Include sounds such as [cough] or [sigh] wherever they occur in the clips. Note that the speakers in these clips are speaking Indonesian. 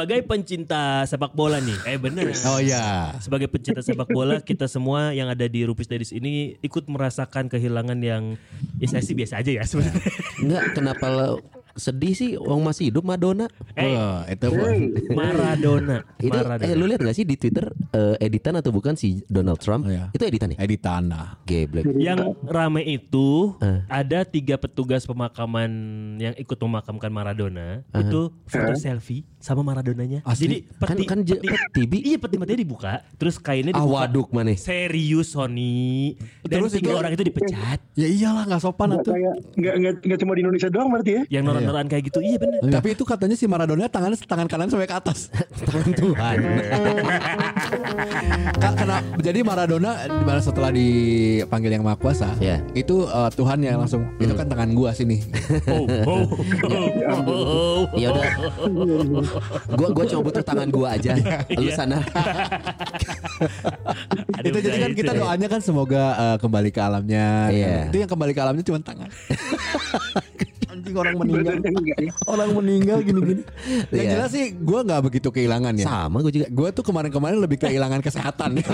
Sebagai pencinta sepak bola nih, eh bener. Oh iya. Sebagai pencinta sepak bola, kita semua yang ada di Rupis Dadis ini ikut merasakan kehilangan yang ya saya sih biasa aja ya sebenarnya. Enggak, kenapa lo sedih sih? Wong masih hidup Madonna. Eh, Wah, itu Maradona. Itu Maradona. eh lu lihat gak sih di Twitter eh, editan atau bukan si Donald Trump? Oh, iya. Itu editan ya? Edit tanah. Geblek. Yang rame itu Eh. ada tiga petugas pemakaman yang ikut memakamkan Maradona. Itu foto selfie sama Maradonanya. Asli? Jadi Kan peti, kan je- peti, tibi. iya peti matinya dibuka, terus kainnya Ah dibuka. waduk mana? Serius Sony. Dan Terus tiga itu- orang itu dipecat. Ya iyalah nggak sopan kayak nggak nggak nggak cuma di Indonesia doang berarti ya? Yang noran-noran kayak gitu. Iya bener. Tapi itu katanya si Maradona tangannya tangan kanan sampai ke atas. [laughs] Tangan Tuhan. Ka- Karena jadi Maradona di mana setelah dipanggil yang maha kuasa, Iya. itu eh, Tuhan yang langsung itu kan tangan gua sini. [laughs] Oh, oh, oh, Ya udah. Gua gua cuma butuh tangan gua aja. Lu sana. [laughs] Itu jadi kan kita ya. doanya kan semoga eh, kembali ke alamnya. Iya. Itu yang kembali ke alamnya cuma tangan. Anjing orang meninggal. Ya? [laughs] Orang meninggal gini-gini. [laughs] Yang Iya. jelas sih gua nggak begitu kehilangan ya. Sama gua juga. Gue tuh kemarin-kemarin lebih kehilangan kesehatan. [laughs]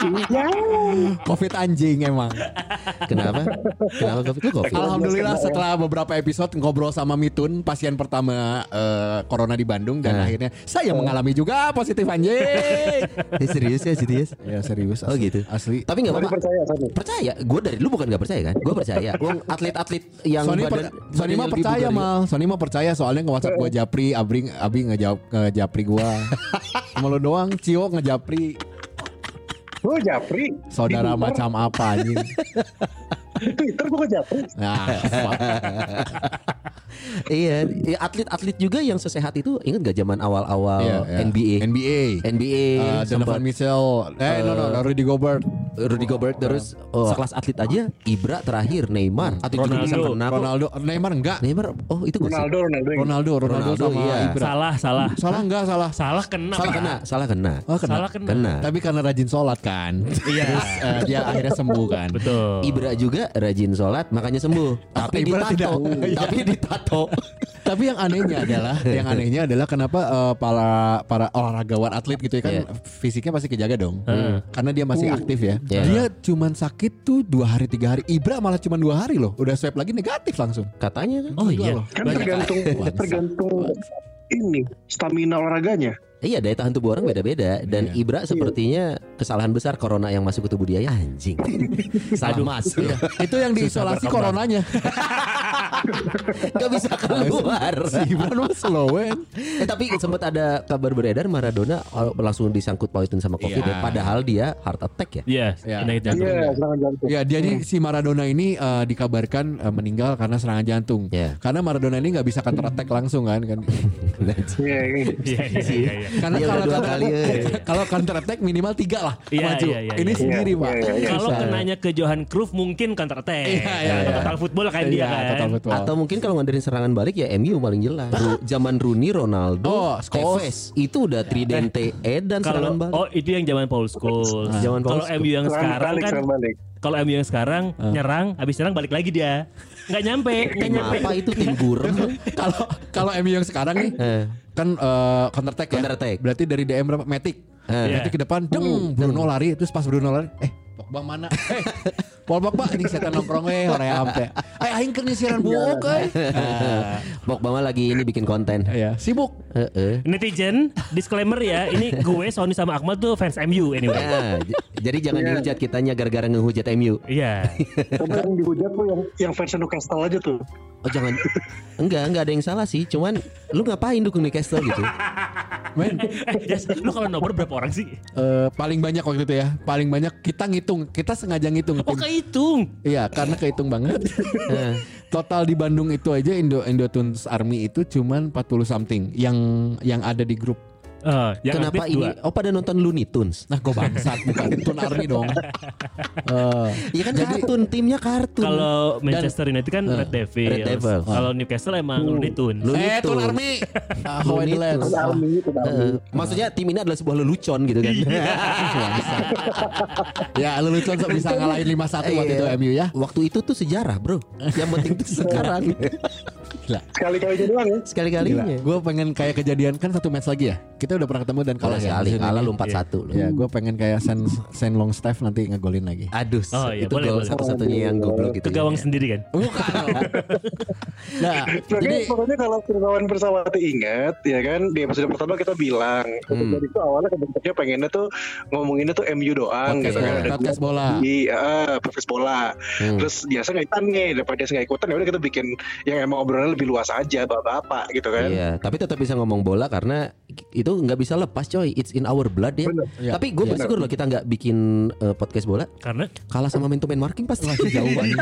Ya. Covid anjing emang. Kenapa? Kenapa Covid? Lu Covid? Alhamdulillah setelah beberapa episode ngobrol sama Mitun, pasien pertama eh, corona di Bandung dan Nah. akhirnya saya mengalami juga positif anjing. Eh, serius ya serius? ya serius. Oh asli. gitu. Asli. Tapi nggak apa-apa. percaya Sony. Percaya, gue dari lu bukan nggak percaya kan? Gue percaya. Wong atlet-atlet yang Sony, badan, per- Sony mah percaya mal. Sony mah percaya soalnya nge WhatsApp gue Japri, Abri, Abi ngejawab ngejapri gue. [laughs] Sama lu doang, Cio ngejapri. Oh Japri. Saudara macam apa anjing? [laughs] Twitter. Nah, fuck. [laughs] Iya, iya, atlet-atlet juga yang sesehat itu ingat gak zaman awal-awal Iya, iya. NBA, NBA. NBA, Uh, Donovan sempat Mitchell, eh no no, no Rudy Gobert, Rudy Gobert terus oh, sekelas atlet aja Ibra terakhir Neymar atau juga bisa Ronaldo. Ronaldo, Neymar enggak, Neymar oh itu. Ronaldo Ronaldo. Ronaldo, Ronaldo, Ronaldo, sama iya. Ibra. Salah, salah. Salah enggak salah. Salah kena. salah kena salah kena Oh, kena. Salah kena. kena Tapi karena rajin sholat kan. Iya. Terus, eh, dia akhirnya sembuh kan. Betul. Ibra juga rajin sholat makanya sembuh [laughs] tapi Ibra ditato tidak. tapi ditato [laughs] Tapi yang anehnya adalah, [laughs] yang anehnya adalah kenapa eh, para para olahragawan atlet gitu ya kan Iya. fisiknya pasti kejaga dong. Karena dia masih aktif ya. Iya. Dia cuman sakit tuh dua hari tiga hari. Ibra malah cuma dua hari loh. Udah swab lagi negatif langsung. katanya kan Oh iya. loh. Kan Banyak tergantung tergantung ini stamina olahraganya. Iya daya tahan tubuh orang beda-beda dan Iya. Ibra sepertinya kesalahan besar corona yang masuk ke tubuh dia ya anjing. [laughs] Salah masuk. Iya. Itu yang diisolasi coronanya. [laughs] Gak bisa keluar. [laughs] si Ibra lu slow eh, tapi sempat ada kabar beredar Maradona oh, langsung disangkut pautin sama Covid Iya. ya. Padahal dia heart attack ya. Iya, Iya. penyakit jantung. Iya, serangan jantung. Ya dia nih si Maradona ini eh, dikabarkan eh, meninggal karena serangan jantung. Iya. Karena Maradona ini nggak bisa counter attack langsung kan kan. Iya, iya. Iya, iya, iya, iya. Karena Dia udah kalau dua counter, kali, ya. [laughs] kalau counter attack minimal tiga lah Iya, maju. iya, iya, ini iya. sendiri Iya, pak. iya, iya. Kalau kenanya ke Johan Cruyff mungkin counter attack. Iya, iya, iya. total football kayak Iya, dia kan. total. Atau mungkin kalau ngandarin serangan balik ya MU paling jelas. Ru- zaman Rooney, Ronaldo, Oh, Scholes. Tevez itu udah tridente Edan Kalau serangan balik. oh itu yang zaman Paul Scholes. Zaman Paul Kalau. MU yang Serangan sekarang kan balik. kalau MU yang sekarang nyerang habis nyerang balik lagi dia. Nggak nyampe, nggak nyampe. apa itu tim gurem? [laughs] Kalau kalau MU yang sekarang nih Eh. Kan eh, counter attack ya. Counter attack. Berarti dari DM berapa? Matic. Eh. Matic ke depan, deng, Bruno lari, terus pas Bruno lari, eh Pogba mana? Eh, Paul Pogba ini setan nongkrong we hoream teh. Ay aing keur nyisiran buuk euy. Nah, [laughs] Pogba mah lagi ini bikin konten. Ya, sibuk. Heeh. Netizen, disclaimer ya, ini gue Sony sama Akmal tuh fans MU anyway. Ya, jadi jangan Iya. dihujat kitanya gara-gara ngehujat MU. Iya. Tapi yang dihujat tuh yang yang fans Newcastle aja tuh. Oh jangan Enggak, enggak ada yang salah sih Cuman lu ngapain dukung Newcastle gitu Men, Eh, Jas, lu kalau nomor berapa orang sih? eh, paling banyak waktu itu ya. Paling banyak kita ngitung, kita sengaja ngitung. Oh kehitung. Iya, karena kehitung banget. Eh, [laughs] Total di Bandung itu aja Indo Indotunes Army itu cuman 40 something yang yang ada di grup. Eh, yang Kenapa ini? dua. Oh pada nonton Looney Tunes. Nah, gue bangsat bukan [laughs] Tun Army dong. Eh, Iya kan kartun, timnya kartun. Kalau Manchester United kan Red Devils. Red Devils. Kalau Newcastle emang Looney Tunes. Looney eh, Tun Tunes. Army. [laughs] Ah, How I Looney. Tunes. Army itu Army. Heeh. Maksudnya tim ini adalah sebuah lelucon gitu kan. [laughs] Ya, lu lucu untuk bisa ngalahin 5-1 waktu itu Iya. MU ya. Waktu itu tuh sejarah, Bro. Yang penting tuh sekarang. Gila. Sekali-kalinya doang ya. Sekali-kalinya. Gue pengen kayak kejadian kan satu match lagi ya. Kita udah pernah ketemu dan kalah ya. sekali, kalah lu 4-1 lu. Ya, gue pengen kayak Sen Sen Longstaff nanti ngegolin lagi. Aduh, Oh, iya, itu boleh, gol satu-satunya yang goblok gitu. Ke gawang ya. sendiri kan. Bukan. [laughs] nah, jadi pokoknya kalau Firmawan Bersawati ingat ya kan di episode pertama kita bilang Hmm. dari itu awalnya kebentuknya pengennya tuh ngomonginnya tuh MU doang Podcast gitu kan ada Podcast bola. di uh, podcast bola Hmm. terus biasa nggak ikutan nih daripada dia nggak ikutan ya udah kita bikin yang emang obrolannya lebih luas aja bapak-bapak gitu kan Iya, tapi tetap bisa ngomong bola karena itu nggak bisa lepas coy. It's in our blood ya. Bener. Iya. Tapi gue Iya. bersyukur loh kita nggak bikin eh, podcast bola. Karena Kalah sama man to man marking pasti jauh banget.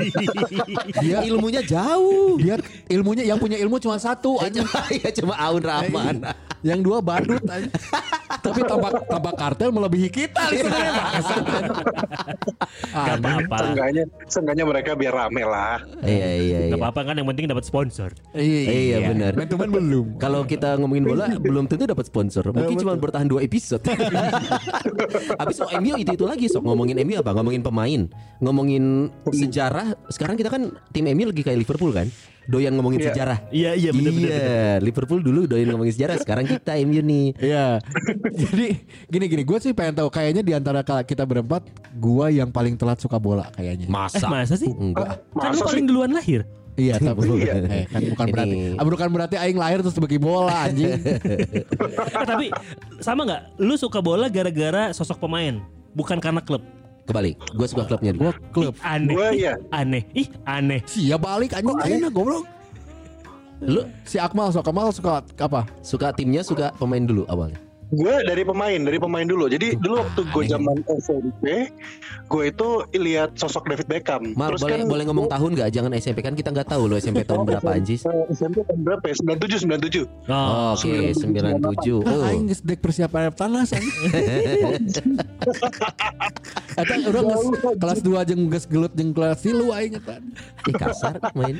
[laughs] Dia ilmunya jauh. Dia ilmunya yang punya ilmu cuma satu [laughs] aja. ya cuma Aun Rahman. Yang dua badut aja. [laughs] Tapi tabak tabak kartel melebihi kita. Gak Aneh. apa-apa. Seenggaknya, seenggaknya mereka biar rame lah. Iya iya iya. Gak apa-apa kan yang penting dapat sponsor. Iya, benar. Man to man belum. Kalau kita ngomongin bola belum tentu dapat sponsor. Mungkin cuma bertahan dua episode. [laughs] Habis sok MU itu itu lagi sok ngomongin MU apa? Ngomongin pemain, ngomongin sejarah. Sekarang kita kan tim MU lagi kayak Liverpool kan. Doyan ngomongin Iya. sejarah. Iya iya bener bener. Iya. Liverpool dulu doyan ngomongin sejarah. Sekarang kita MU nih. Iya. [laughs] Jadi gini gini, gue sih pengen tahu kayaknya di antara kita berempat, gua yang paling telat suka bola kayaknya. Eh Masa? masa sih? Enggak. Kan lu Masa paling duluan lahir. Iya, tapi [laughs] Iya. [laughs] eh, kan bukan Ini- berarti ah, bukan berarti aing lahir terus bagi bola anjing. [laughs] Eh, tapi sama nggak? Lu suka bola gara-gara sosok pemain, bukan karena klub. Kebalik. Gue suka klubnya dulu. Gua klub. Ih, aneh. Gua iya. Aneh. Ih, aneh. Sia balik anjing enak goblok. Lu Si Akmal suka Akmal suka apa? suka timnya suka pemain dulu awalnya. Gue dari pemain, dari pemain dulu. Jadi dulu waktu gue zaman SMP, gue itu lihat sosok David Beckham. Mal, Terus boleh kan boleh ngomong tahun nggak? Jangan SMP kan kita nggak tahu lo SMP tahun [laughs] berapa anjis. Eh, SMP tahun berapa ya? 97, 97. Oh, Oke, 97. Ah, Oh. aing geus dek persiapan anjing. [laughs] Eta urang geus kelas 2 jeung geus gelut jeung kelas 3 aing. Ih kasar main.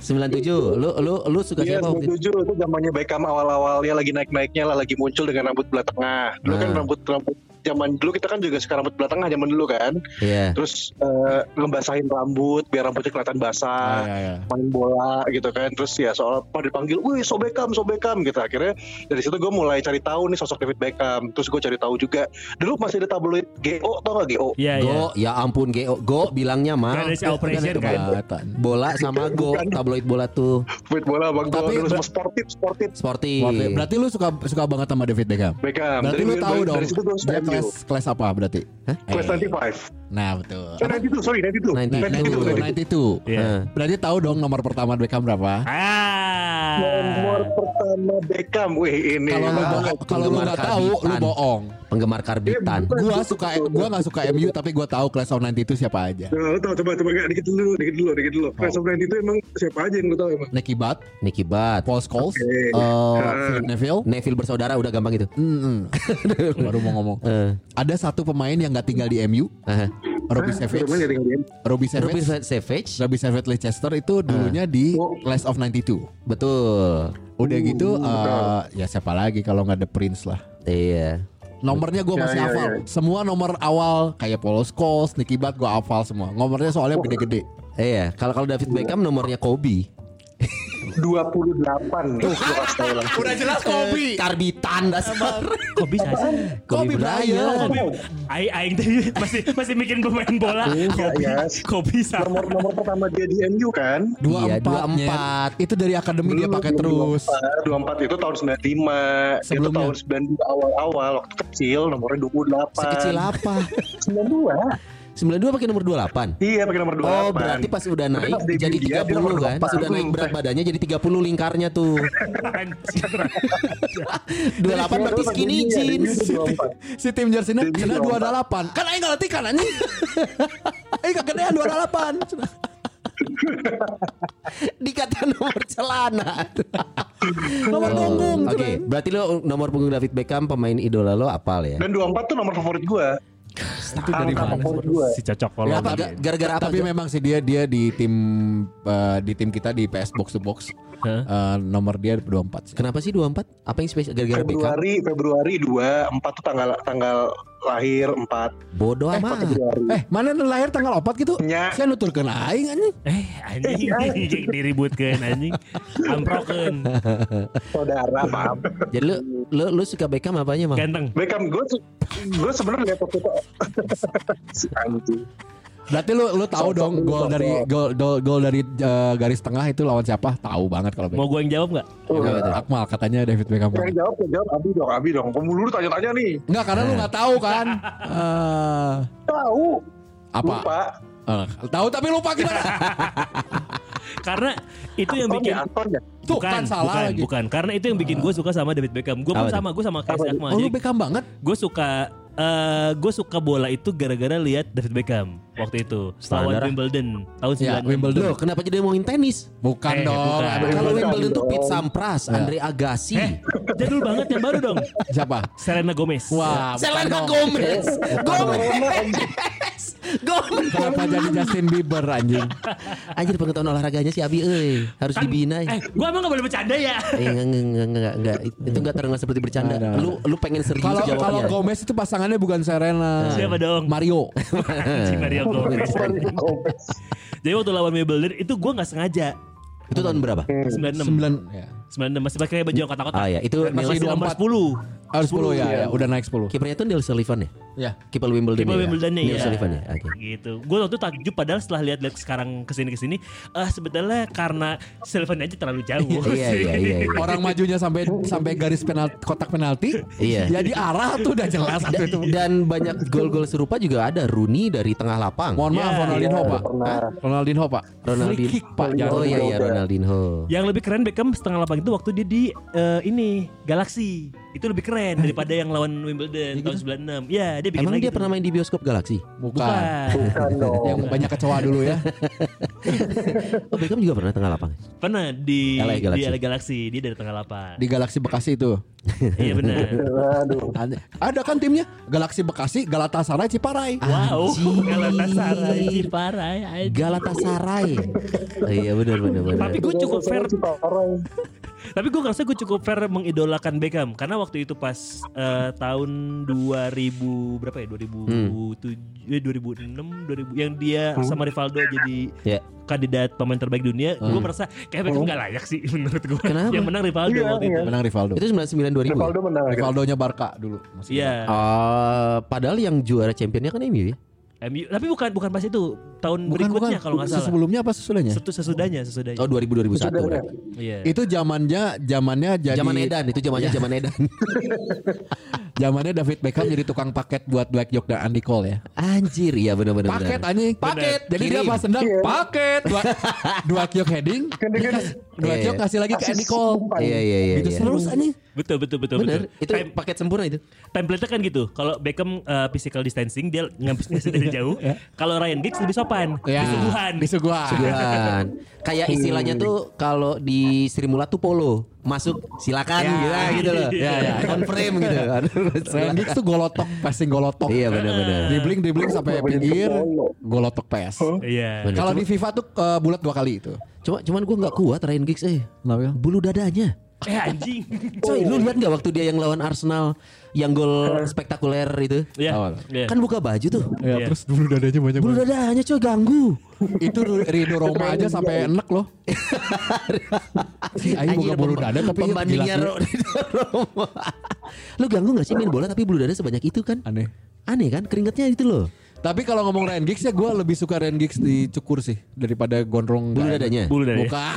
97. Lu lu lu suka Iya, siapa waktu itu? 97 itu zamannya Beckham awal-awalnya lagi naik-naiknya lah, lagi muncul dengan rambut belah tengah. Dulu kan Ah. rambut rambut zaman dulu kita kan juga suka rambut belah tengah zaman dulu kan. Iya. Terus eh, ngebasahin rambut biar rambutnya kelihatan basah. iya iya. main bola gitu kan terus ya soal pada dipanggil wih so Beckham so Beckham gitu akhirnya dari situ gue mulai cari tahu nih sosok David Beckham terus gue cari tahu juga dulu masih ada tabloid GO tau gak GO Iya, iya. Go, ya ampun Go, Go bilangnya mah operation kan. Bola sama Go, tabloid bola tuh Main bola bang Tapi- dulu sama sportif sportif sporty. Oke, berarti lu suka suka banget sama David Beckham. Beckham Berarti Dari- lu tahu dari, dong. dari situ gue kelas kelas apa berarti? kelas Eh, 95 Nah, betul. eh 92 sorry 92 92. 92 92. 92. Iya. Nah, Berarti tahu dong nomor pertama Beckham berapa? Ah. nomor pertama Beckham wih ini Kalau lu Ah, kalau lu nggak tahu, lu bohong. Penggemar karbitan. Gua suka gua nggak suka MU tapi gua tahu Class of 90 itu siapa aja. Nah, lu tahu coba coba gak dikit dulu dikit dulu dikit dulu Class of 90 itu emang siapa aja yang lu tahu emang Nicky Butt, Nicky Butt. Paul Scholes, Oke. eh, Philip Neville. Neville bersaudara udah gampang gitu. Mm-mm. [laughs] Baru mau ngomong. Eh, Ada satu pemain yang nggak tinggal di MU, aha. Robbie Hah? Savage. Di MU? Robbie Savage. Savage. Robbie Savage Leicester itu dulunya di Oh. Class of 92. Betul. Udah gitu Uh, eh, ya siapa lagi kalau nggak The Prince lah. Iya. Nomornya gue Ya, masih ya, hafal. ya. Semua nomor awal kayak Paul Scholes, Nicky Butt gue hafal semua. Nomornya soalnya gede-gede. Iya, kalau kalau David Beckham nomornya Kobe. 28 Tuh, gua kasih tahu langsung. Udah jelas Kobe. Karbitan dasar. Kok bisa sih? Kobe Bryant. Aing aing tadi masih masih bikin pemain bola. Kok Iya, bi- Kok bisa? nomor nomor pertama dia di MU kan Dua Iya, empat, 24. Itu dari akademi dia pakai terus. 24 itu tahun 95 itu tahun 92 awal-awal waktu kecil nomornya 28 Sekecil apa? 92 92 pakai nomor 28. iya pakai nomor 28 Oh, berarti pas udah naik pas jadi dia, dia 30 nomor kan? Pas 28. udah naik berat badannya jadi 30 lingkarnya tuh. [laughs] Anjir. 28 berarti skinny jeans. [laughs] Si tim jersey nya Debut kena 24. 28. Kan aing ngerti kan anjing. [laughs] Aing kegedean 28. Dikata nomor celana. Nomor punggung Oke, berarti lo nomor punggung David Beckham pemain idola lo apal ya? Dan 24 tuh nomor favorit gue. Itu dari mana? Si cocok kalau Ya, gara-gara apa? tapi memang sih dia dia di tim eh, di tim kita di PS Box to Box Hah? eh, nomor dia 24 sih. Kenapa sih 24? Apa yang spesial gara-gara Beckham? Februari, Februari 2, 4 tuh tanggal tanggal lahir 4. Bodoh amat. Februari. Eh, mana lahir tanggal 4 gitu? Nya. Saya nuturkeun aing anjing. Eh anjing diributkan [laughs] anjing Amproken Saudara, maaf. Jadi lo lo, lo suka Beckham apanya, Mang? Ganteng Beckham gue gue sebenarnya lihat [laughs] si anjing. Berarti lu lu tahu dong gol dari gol gol, gol dari eh, garis tengah itu lawan siapa? Tahu banget kalau Mau gue yang jawab gak? Kenapa tuh? Akmal katanya David Beckham. Yang jawab, yang jawab Abi dong, Abi dong. Kamu dulu tanya-tanya nih. Enggak karena lu nggak tahu kan. [laughs] Eh, Tahu. apa? Lupa. Eh, tahu tapi lupa gimana? [laughs] Karena itu yang bikin ya, Anton ya. Tuh bukan, kan salah bukan, lagi. bukan. Karena itu yang bikin gue suka sama David Beckham. Gue pun sama, gue sama tuh? Akmal. Oh, lu Beckham banget. gue suka eh gue suka bola itu gara-gara lihat David Beckham waktu itu Standar lawan. Wimbledon tahun Ya, 96. Wimbledon. Lo kenapa jadi ngomongin tenis? Bukan Eh, dong. bukan. Kalau Wimbledon tuh dong. Pete Sampras, Andre Agassi, Eh, jadul banget yang baru dong. Siapa? Selena Gomez. Wah, Selena dong. Gomez, Gomez, Gomez, Kenapa jadi Justin Bieber anjing? Anjir pengetahuan olahraganya si Abi euy, harus kan, dibina. Eh, gua emang gak boleh bercanda ya. Eh, enggak enggak enggak enggak itu enggak terdengar seperti bercanda. Nah, nah. Lu lu pengen serius kalo, jawabnya. Kalau Gomez itu pasangannya bukan Serena. Eh. Siapa dong? Mario. [laughs] Mario Gomez. jadi waktu lawan Mayweather itu gua nggak sengaja. Itu tahun berapa? 96. 9 ya. 96 masih pakai baju yang kotak-kotak. Ah ya, itu masih nomor 10. Oh, 10, ya, iya. ya, udah naik 10. Kipernya itu Neil Sullivan ya? Ya. Kiper Wimbledon. Kiper ya, ya. Wimbledon ya. Neil ya. Sullivan ya. Oke. Okay. Gitu. gua waktu takjub padahal setelah lihat-lihat sekarang ke ke sini ke sini, sini uh, sebetulnya karena Sullivan aja terlalu jauh. iya, iya, iya, iya. iya. [laughs] Orang majunya sampai sampai garis penalti kotak penalti. Iya. Jadi arah tuh udah jelas dan, itu. Dan banyak gol-gol serupa juga ada Rooney dari tengah lapang. Mohon yeah. maaf iya, Ronaldinho, Pak. Ronaldinho, Pak. Ronaldinho, Pak. Oh iya iya Ronaldinho. Yang lebih keren Beckham setengah lapang itu waktu dia di uh, ini Galaxy. Itu lebih keren daripada yang lawan Wimbledon tahun 96. Iya, dia bikin Emang lagi dia pernah main di bioskop Galaxy? Bukan. Bukan. [laughs] Bukan dong. Yang banyak kecoa dulu ya. [laughs] Oh Beckham juga pernah tengah lapang. Pernah di LA Galaxy. di LA Galaxy. Dia dari tengah lapang. Di Galaxy Bekasi itu. [laughs] iya benar. Aduh. Ada, kan timnya? Galaxy Bekasi, Galatasaray, Ciparai. Wow. Galatasaray Ciparai. Galatasaray. Oh, iya benar benar benar. Tapi gue cukup fair. Ciparai. Tapi gue ngerasa gue cukup fair mengidolakan Beckham karena waktu itu pas eh, tahun 2000 berapa ya 2007 eh, 2006 2000 yang dia sama Rivaldo jadi Ya. kandidat pemain terbaik dunia, gue merasa kayak Beckham nggak layak sih [laughs] menurut gue. Kenapa? Yang menang Rivaldo Iya, waktu iya. itu. Menang Rivaldo. Itu 99 2000. ya? Rivaldo menang. Rivaldonya Barca dulu. Masih Iya, Ah, padahal yang juara championnya kan MU ya. MU. Tapi bukan bukan pas itu tahun Bukan, berikutnya bukan. kalau nggak salah. Sebelumnya apa sesudahnya? Setu sesudahnya, sesudahnya. Oh 2000 2001 berarti. Iya. Itu zamannya zamannya jadi Zaman Edan itu zamannya zaman Edan. [laughs] zamannya David Beckham jadi tukang paket buat Black York dan Andy Cole ya. Anjir, iya benar benar. Paket anjing. Paket. Jadi dia Kirim. pas sendang Iya. paket dua dua kiok heading. [laughs] dia kas- Dua Iya. kiok kasih lagi ke Andy Cole. Iya iya iya. Iya. terus anjing. Betul betul betul Bener, betul. itu Time- paket sempurna itu. template-nya kan gitu. Kalau Beckham uh, physical distancing dia ngambil dari jauh. Kalau Ryan Giggs lebih sopan. Ya. Disuguhan. Disuguhan. Suguhan. Kayak istilahnya tuh kalau di Sri Mulat tuh polo. Masuk silakan Ya. gitu, gitu loh. Ya, ya. [laughs] On frame gitu. [laughs] Ryan Giggs tuh golotok, passing golotok. Iya benar-benar. Dribbling dribbling sampai pinggir, golotok pass. Iya. Kalau di FIFA tuh ke bulat dua kali itu. Cuma cuman gue nggak kuat Ryan Giggs eh. Bulu dadanya. Eh anjing. [laughs] Coy, lu lihat nggak waktu dia yang lawan Arsenal yang gol spektakuler itu? Iya. Awal. Iya. Kan buka baju tuh. Ya, Iya. terus bulu dadanya banyak Bulu dadanya coy ganggu. Itu Rido Roma aja sampai enek loh. [laughs] Si Aing buka bulu dada tapi pembandingnya Ro- Roma. [laughs] Lu ganggu gak sih main bola tapi bulu dada sebanyak itu kan? Aneh. Aneh kan keringetnya itu loh. Tapi kalau ngomong Ryan Giggs ya gue lebih suka Ryan Giggs dicukur sih daripada gondrong Bulu nggak dadanya. Bulu dari. Bukan.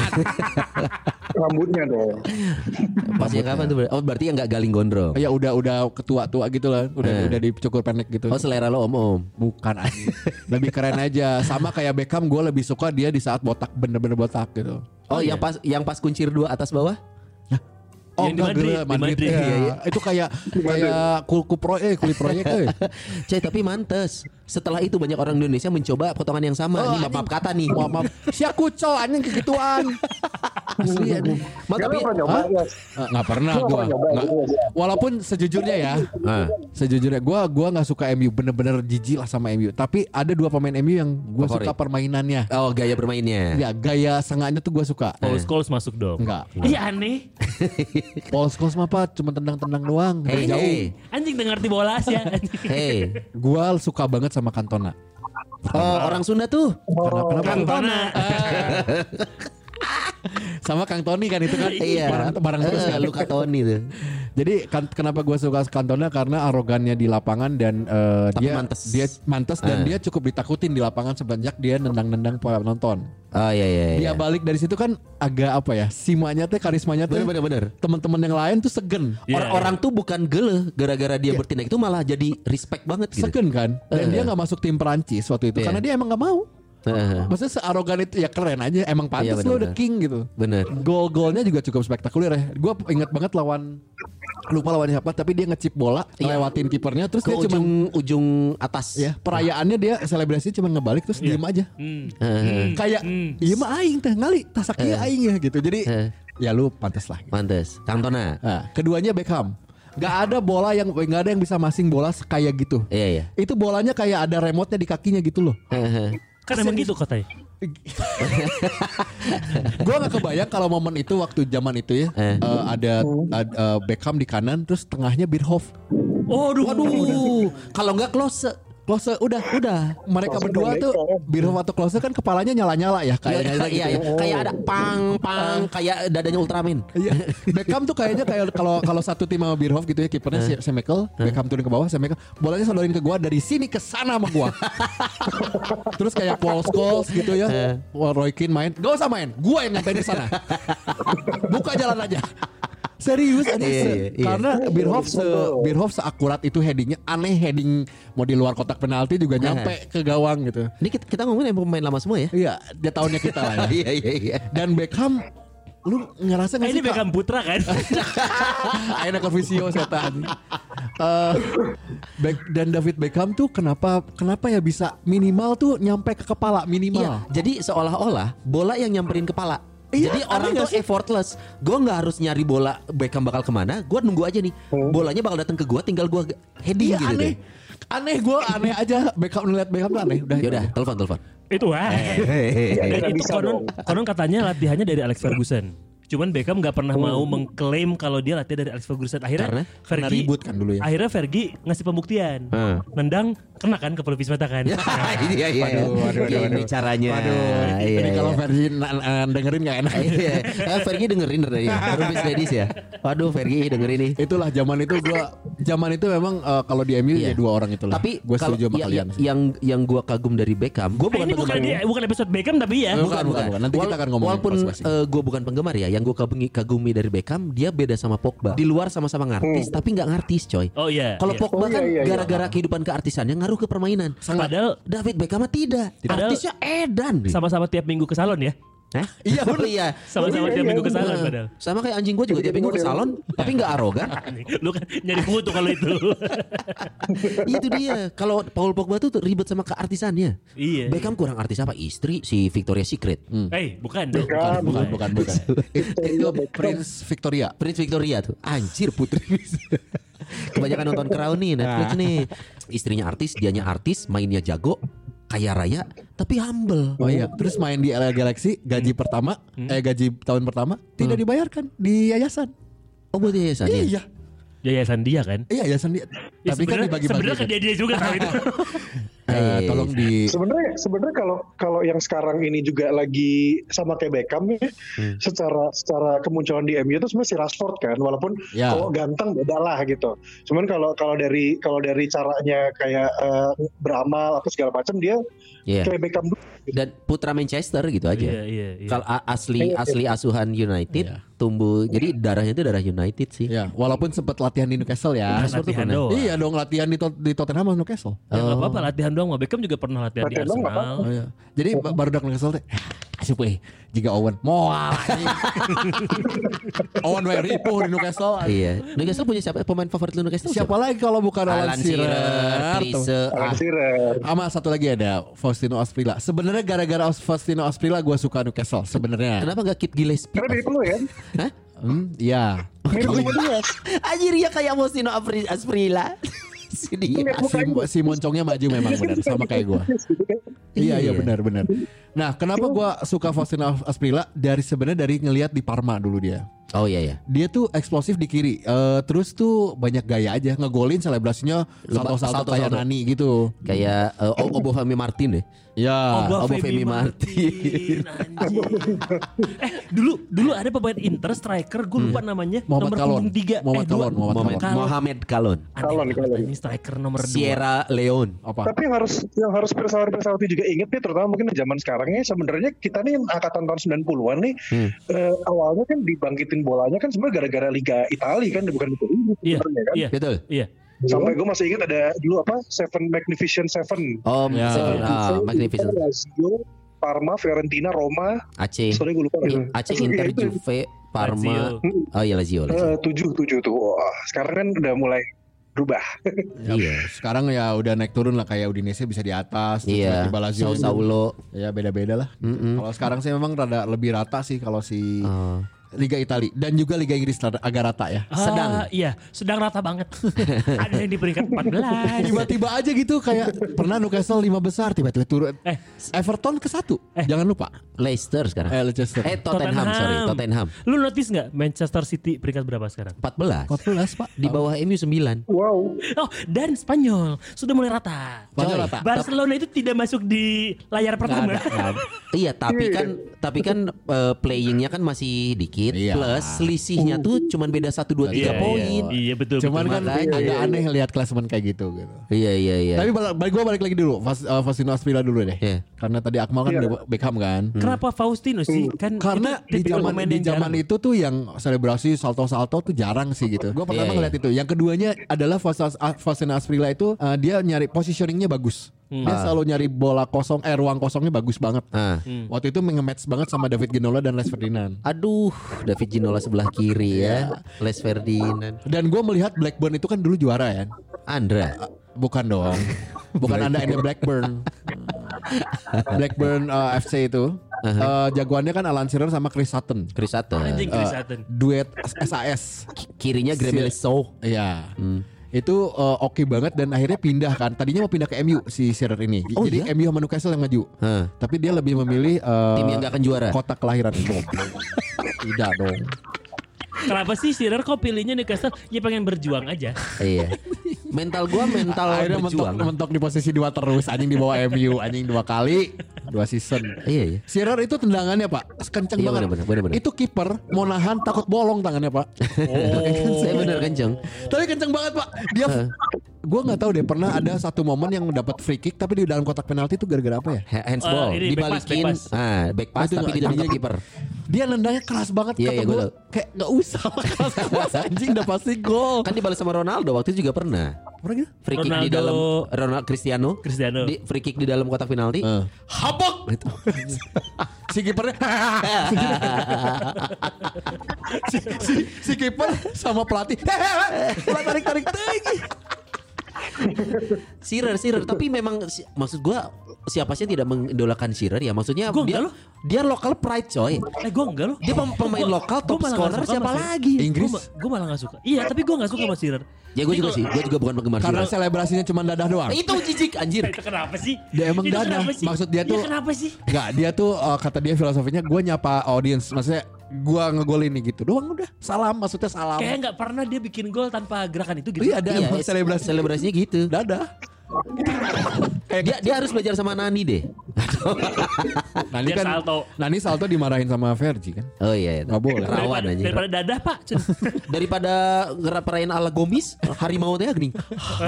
[laughs] Rambutnya dong. Pasnya kapan tuh? Oh berarti yang gak galing gondrong. ya udah udah ketua tua gitu lah. Udah Eh. udah dicukur pendek gitu. Oh selera lo om-om. Bukan anjing. lebih keren aja. Sama kayak Beckham gue lebih suka dia di saat botak bener-bener botak gitu. Oh, yang pas yang pas kuncir dua atas bawah? Oh Yang di enggak Madrid, gila, di Madrid, Madrid. ya. Iya, iya. Itu kayak kayak kul kupro eh kulit proyek eh. [laughs] Tapi mantes. Setelah itu banyak orang Indonesia mencoba potongan yang sama. Oh, ini maaf anjing. kata nih. Maaf maaf. Si aku cowok anjing kegituan. [laughs] Asli anjing. Ma, Gak tapi pernah nyoba Hah? ya. Nggak pernah gua. lu nggak. Walaupun sejujurnya ya, sejujurnya gua gua nggak suka MU bener-bener jijik lah sama MU. Tapi ada dua pemain MU yang gua Favorit. suka permainannya. Oh gaya bermainnya. Ya gaya sengaja tuh gua suka. Paul Scholes masuk dong. Enggak. Iya aneh. [laughs] Paul Scholes mah apa? Cuma tendang-tendang doang. Hey, dari jauh. hey, Anjing udah ngerti bola Asia. anjing. hey. Gua suka banget sama Cantona. Oh orang Sunda tuh. Kenapa? kenapa? Cantona. [laughs] sama Kang Tony kan itu kan Iya. barang barang terus Eh, kan. Luka Toni tuh. Jadi kan, kenapa gue suka Cantona karena arogannya di lapangan dan eh, Tapi dia mantes. dia mantes dan Eh. dia cukup ditakutin di lapangan sebanyak dia nendang-nendang penonton. Oh iya iya. iya. Dia balik dari situ kan agak apa ya? Simanya teh karismanya teh Bener bener teman-teman yang lain tuh segen. Iya, Orang-orang tuh bukan gele gara-gara dia bertindak itu malah jadi respect banget gitu. Segen kan? Dan Eh. dia nggak masuk tim Perancis waktu itu Iya. karena dia emang nggak mau. Heeh. Maksudnya searogan itu ya keren aja. Emang pantas Iya, lo bener-bener. udah king gitu. Bener. Gol-golnya juga cukup spektakuler ya. Gue inget banget lawan lupa lawan siapa tapi dia ngecip bola Iya. lewatin kipernya terus Ke dia cuma ujung ujung atas. ya perayaannya dia selebrasi cuma ngebalik terus diem aja. Hmm. Heeh. Kayak iya mah aing teh ngali tasak ieu aing ya gitu. Jadi Eh. ya lu pantas lah. gitu. Mantes. Cantona. Nah, keduanya Beckham. Gak ada bola yang nggak ada yang bisa masing bola kayak gitu. Iya iya. Itu bolanya kayak ada remote-nya di kakinya gitu loh. Kan emang gitu katanya. [laughs] Gua nggak kebayang kalau momen itu waktu zaman itu ya Eh. eh, ada, ada eh, Beckham di kanan terus tengahnya Birhoff. Waduh. Waduh. Kalau nggak close. Klose udah udah mereka Klose berdua tuh. Birhoff atau Klose kan kepalanya nyala-nyala ya Iya kayaknya iya, gitu. iya. Kayak ada pang pang kayak dadanya Ultraman. Iya. Beckham tuh kayaknya kayak kalau kalau satu tim sama Birhoff gitu ya kipernya si Semekel, Beckham turun ke bawah, Semekel bolanya sodorin ke gua dari sini ke sana sama gua. [laughs] Terus kayak Paul Scholes gitu ya. Roy Keane main, gak usah main, gua yang nyampein ke sana. Buka jalan aja. Serius Iya, aja se- iya, iya. karena Birhoff se Birhoff seakurat itu headingnya aneh heading mau di luar kotak penalti juga nyampe ke gawang gitu. Ini kita, kita ngomongin yang pemain lama semua ya. Iya, dia tahunnya kita lah ya. [laughs] Iya iya iya. Dan Beckham lu ngerasa gak ini sih Kak? Beckham Putra kan? [laughs] Aina ke visio setan. Eh, Beck- dan David Beckham tuh kenapa kenapa ya bisa minimal tuh nyampe ke kepala Iya, minimal. jadi seolah-olah bola yang nyamperin kepala. Iya, jadi orang tuh effortless. Gue nggak harus nyari bola Beckham bakal ke mana. Gue nunggu aja nih. Bolanya bakal datang ke gue, tinggal gue heading Iya gitu aneh. deh. Aneh gue aneh aja Beckham ngeliat Beckham tuh aneh. Udah. Yaudah, telepon telepon. itu ah. Ya, Dan nggak itu konon, konon katanya latihannya dari Alex Ferguson. Cuman Beckham nggak pernah mau mengklaim kalau dia latihan dari Alex Ferguson. Akhirnya Karena? Karena Fergie ribut kan dulu ya. Akhirnya Fergie ngasih pembuktian. Hmm. Nendang kena kan ke pelupis mata kan. [laughs] Iya iya. iya. Waduh, waduh, waduh, Ini caranya. Waduh, Iya, ini kalau iya. na- dengerin gak enak. Iya, Eh, Fergie dengerin dari [laughs] Rubis Ladies ya. Waduh, Fergie dengerin nih. Itulah zaman itu gua zaman itu memang eh, kalau di MU Iya. ya dua orang itulah. Tapi gue setuju sama ya- kalian. ya- yang yang gua kagum dari Beckham, gua Eh, bukan ini bukan penggemar. dia, bukan episode Beckham tapi ya. Bukan, bukan, bukan. Nanti kita akan ngomongin Walaupun eh, gue bukan penggemar ya, yang gue kagumi, kagumi dari Beckham, dia beda sama Pogba. Di luar sama-sama ngartis, tapi nggak ngartis, coy. Oh iya. Kalau iya. Pogba Oh, iya, kan iya, iya. gara-gara kehidupan keartisannya ngaruh ke permainan. Padahal David Beckham mah tidak. Padahal- Artisnya edan. sama-sama tiap minggu ke salon ya. Hah? Iya, Oh, iya. Sama-sama iya, tiap iya, minggu ke salon Heeh. padahal. Sama kayak anjing gue juga tiap minggu ke salon, tapi nggak arogan. Lu kan nyari foto kalau itu. Itu dia. Kalau Paul Pogba tuh ribet sama keartisannya. iya. Beckham kurang artis apa? Istri si Victoria Secret. Eh, bukan dong. Bukan, bukan, bukan, bukan. It- itu Prince Victoria. Prince Victoria tuh Anjir putri Kebanyakan nonton Crown nih Netflix nih Istrinya artis Dianya artis Mainnya jago Kaya raya Tapi humble. Oh iya, terus main di LA Galaxy gaji pertama, eh gaji tahun pertama tidak dibayarkan di yayasan. Oh buat yayasannya Iya, Yayasan dia kan. iya yayasan dia. Ya, Tapi kan sebenarnya- dibagi-bagi. Sebenarnya kan. ke dia dia juga tahu itu. Eh, [laughs] Eh, tolong di Sebenarnya sebenarnya kalau kalau yang sekarang ini juga lagi sama kayak Beckham ya, secara secara kemunculan di MU itu sebenarnya si Rashford kan, walaupun Ya. kalau ganteng beda lah gitu. Cuman kalau kalau dari kalau dari caranya kayak eh, beramal atau segala macam dia Iya kayak Beckham dulu. Dan putra Manchester gitu aja Iya, iya, iya. Kalau asli asli asuhan United Iya. tumbuh jadi darahnya itu darah United sih. Ya, walaupun sempat latihan di Newcastle ya. Latihan tuh pernah. doang. Iya dong latihan di, Tot- di Tottenham sama Newcastle. Ya nggak apa-apa latihan doang. Beckham juga pernah latihan, Latihan di Arsenal. Oh iya. Jadi ba- baru dak Newcastle teh. Asup euy jika Owen moal. [laughs] Owen wae ripuh di Newcastle. Iya. Newcastle punya siapa pemain favorit lu Newcastle? Siapa lagi kalau bukan Alan, Alan Shearer. Alan Shearer. Sama satu lagi ada Faustino Asprilla. Sebenarnya gara-gara Faustino Asprilla gue suka Newcastle sebenarnya. Kenapa gak Kit Gillespie? Karena mirip lu ya. Hah? Hmm, iya. Mirip sama dia. Anjir ya kayak Apri- Asprilla. Si dia. Si, si moncongnya maju memang benar [laughs] sama kayak gue. Iya iya Iya. benar benar. Nah kenapa gua suka Faustino Asprilla dari sebenarnya dari ngelihat di Parma dulu dia. Oh iya ya. Dia tuh eksplosif di kiri. Eh, terus tuh banyak gaya aja ngegolin selebrasinya salto-salto kayak. Nani gitu. Kayak uh, Obafemi Martin deh. Ya. Obafemi Femi Martin. eh dulu dulu ada pemain Inter striker gue lupa namanya Hmm. Muhammad nomor Kalon. punggung tiga Muhammad eh. Kalon, Muhammad Mohamed, Kalon. Mohamed Kalon. Kalon, Kalon. anjing striker nomor dua Sierra Leone. Apa? Tapi yang harus yang harus pesawat-pesawat juga inget nih terutama mungkin di zaman sekarang ya sebenarnya kita nih yang angkatan tahun 90-an nih Hmm. eh, awalnya kan dibangkitin bolanya kan sebenarnya gara-gara Liga Italia kan bukan Liga Inggris Iya, sebenarnya kan. iya, Betul. iya. Sampai gue masih ingat ada dulu apa Seven Magnificent Seven. Om Ya. Seven- ah, Magnificent. Lazio, Parma, Fiorentina, Roma. Aceh. Sorry gue lupa. I- Aceh Inter Juve Parma. Lazio. Oh iya Lazio. Lazio. eh, tujuh tujuh tuh. Wah, sekarang kan udah mulai berubah. [laughs] Iya. Sekarang ya udah naik turun lah kayak Udinese bisa di atas. Iya. tiba-tiba Lazio Sao Saulo. Ya beda-beda lah. Mm-mm. Kalau sekarang sih memang rada lebih rata sih kalau si Oh. Liga Italia dan juga Liga Inggris agak rata ya. sedang iya sedang rata banget [laughs] ada yang di peringkat 14 Tiba-tiba aja gitu kayak pernah Newcastle lima besar tiba-tiba turun. eh Everton ke satu. Eh. Jangan lupa. Leicester sekarang. Eh Leicester. Eh Tottenham, sorry Tottenham. lu notice nggak Manchester City peringkat berapa sekarang 14. 14 Pak. Di bawah MU 9. Wow. oh dan Spanyol sudah mulai rata Spanyol Coy. rata. Barcelona itu tidak masuk di layar pertama Nggak ada, nggak ada. Iya, tapi kan tapi kan eh, playingnya kan masih dikit Iya. plus selisihnya tuh cuman beda 1 2 3 Iya, poin. iya, iya betul Cuman betul. kan Makanya. agak aneh lihat klasemen kayak gitu gitu. Iya iya iya. Tapi balik, balik gue balik lagi dulu, Fas, uh, Faustino Asprilla dulu deh. Iya. Karena tadi Akmal kan Iya. udah Beckham kan. kenapa Faustino sih kan Karena di zaman di zaman itu tuh yang selebrasi salto-salto tuh jarang sih gitu. Gue pertama Iya, iya. ngeliat itu. Yang keduanya adalah Faustino Asprilla itu uh, dia nyari positioningnya bagus. Dia selalu nyari bola kosong, eh ruang kosongnya bagus banget. Ah. Waktu itu nge-match banget sama David Ginola dan Les Ferdinand. Aduh, David Ginola sebelah kiri ya. Les Ferdinand. Dan gue melihat Blackburn itu kan dulu juara ya. Andra. Bukan dong. Bukan Anda ini Blackburn. [laughs] Blackburn uh, FC itu. Uh, jagoannya kan Alan Shearer sama Chris Sutton. Chris Sutton. anjing Chris Sutton Duet SAS. Kirinya Gabriel Sow. Iya. Itu uh, oke banget dan akhirnya pindah kan. Tadinya mau pindah ke MU si Shearer ini. Oh, Jadi iya? MU sama Newcastle yang maju. Hah. Tapi dia lebih memilih uh, Tim yang gak akan juara. Kota kelahiran [laughs] Tidak dong. kenapa sih Shearer kok pilihnya Newcastle ya pengen berjuang aja Iya. [laughs] Mental gua mental Akhirnya mentok, berjuang. mentok di posisi dua terus Anjing di bawah MU Anjing dua kali Dua season Iya iya. Shearer itu tendangannya pak Kenceng Iya, banget bener, bener, bener. Itu kiper Mau nahan takut bolong tangannya pak Saya [laughs] bener kenceng. Tapi kenceng banget pak Dia Gue gak tahu deh Pernah ada satu momen yang dapat free kick Tapi di dalam kotak penalti itu gara-gara apa ya Ha- Handsball Eh, ini back pass, dibalikin. back pass. Ah, back pass Oh, itu tapi nggak- ditangkap kiper. Dia nendangnya keras banget Iya, Kata iya, gue. Kayak gak usah [laughs] keras keras [laughs] Anjing udah pasti gol Kan dibalas sama Ronaldo waktu itu juga pernah. Orang gitu Free kick di Ronaldo- dalam Ronaldo Cristiano. Cristiano. Di free kick di dalam kotak penalti. Eh. Habok. Gitu. Si kipernya [laughs] si, si, si kiper sama pelatih tarik tarik tinggi Shearer, Shearer, tapi memang si- maksud gua siapa sih yang tidak mengidolakan Shearer ya? Maksudnya Gua dia loh. dia local pride coy. eh gue enggak loh Dia pem- pemain Gua- lokal top scorer suka siapa lagi? Inggris Gue malah gak suka Iya tapi gue gak suka sama Shearer Ya gue juga sih, gue juga bukan penggemar karena Shearer. selebrasinya cuma dadah doang Itu jijik anjir. Itu kenapa sih? Dia emang Itu dadah. Maksud dia tuh- Ya, kenapa sih? Enggak, dia tuh uh, kata dia filosofinya gue nyapa audience, maksudnya gue ngegolin nih gitu doang udah. Salam, maksudnya salam. Kayak nggak pernah dia bikin gol tanpa gerakan itu gitu. Iya ada Iya, emang selebrasi Selebrasinya gitu. dadah. Dia dia harus belajar sama Nani deh. Nani Dia kan salto. Nani salto dimarahin sama Vergi kan. Oh iya, iya. Nggak boleh. Rawan daripada, aja. daripada dadah pak. [laughs] Daripada ngerap perayaan ala Gomis, harimau teh gini.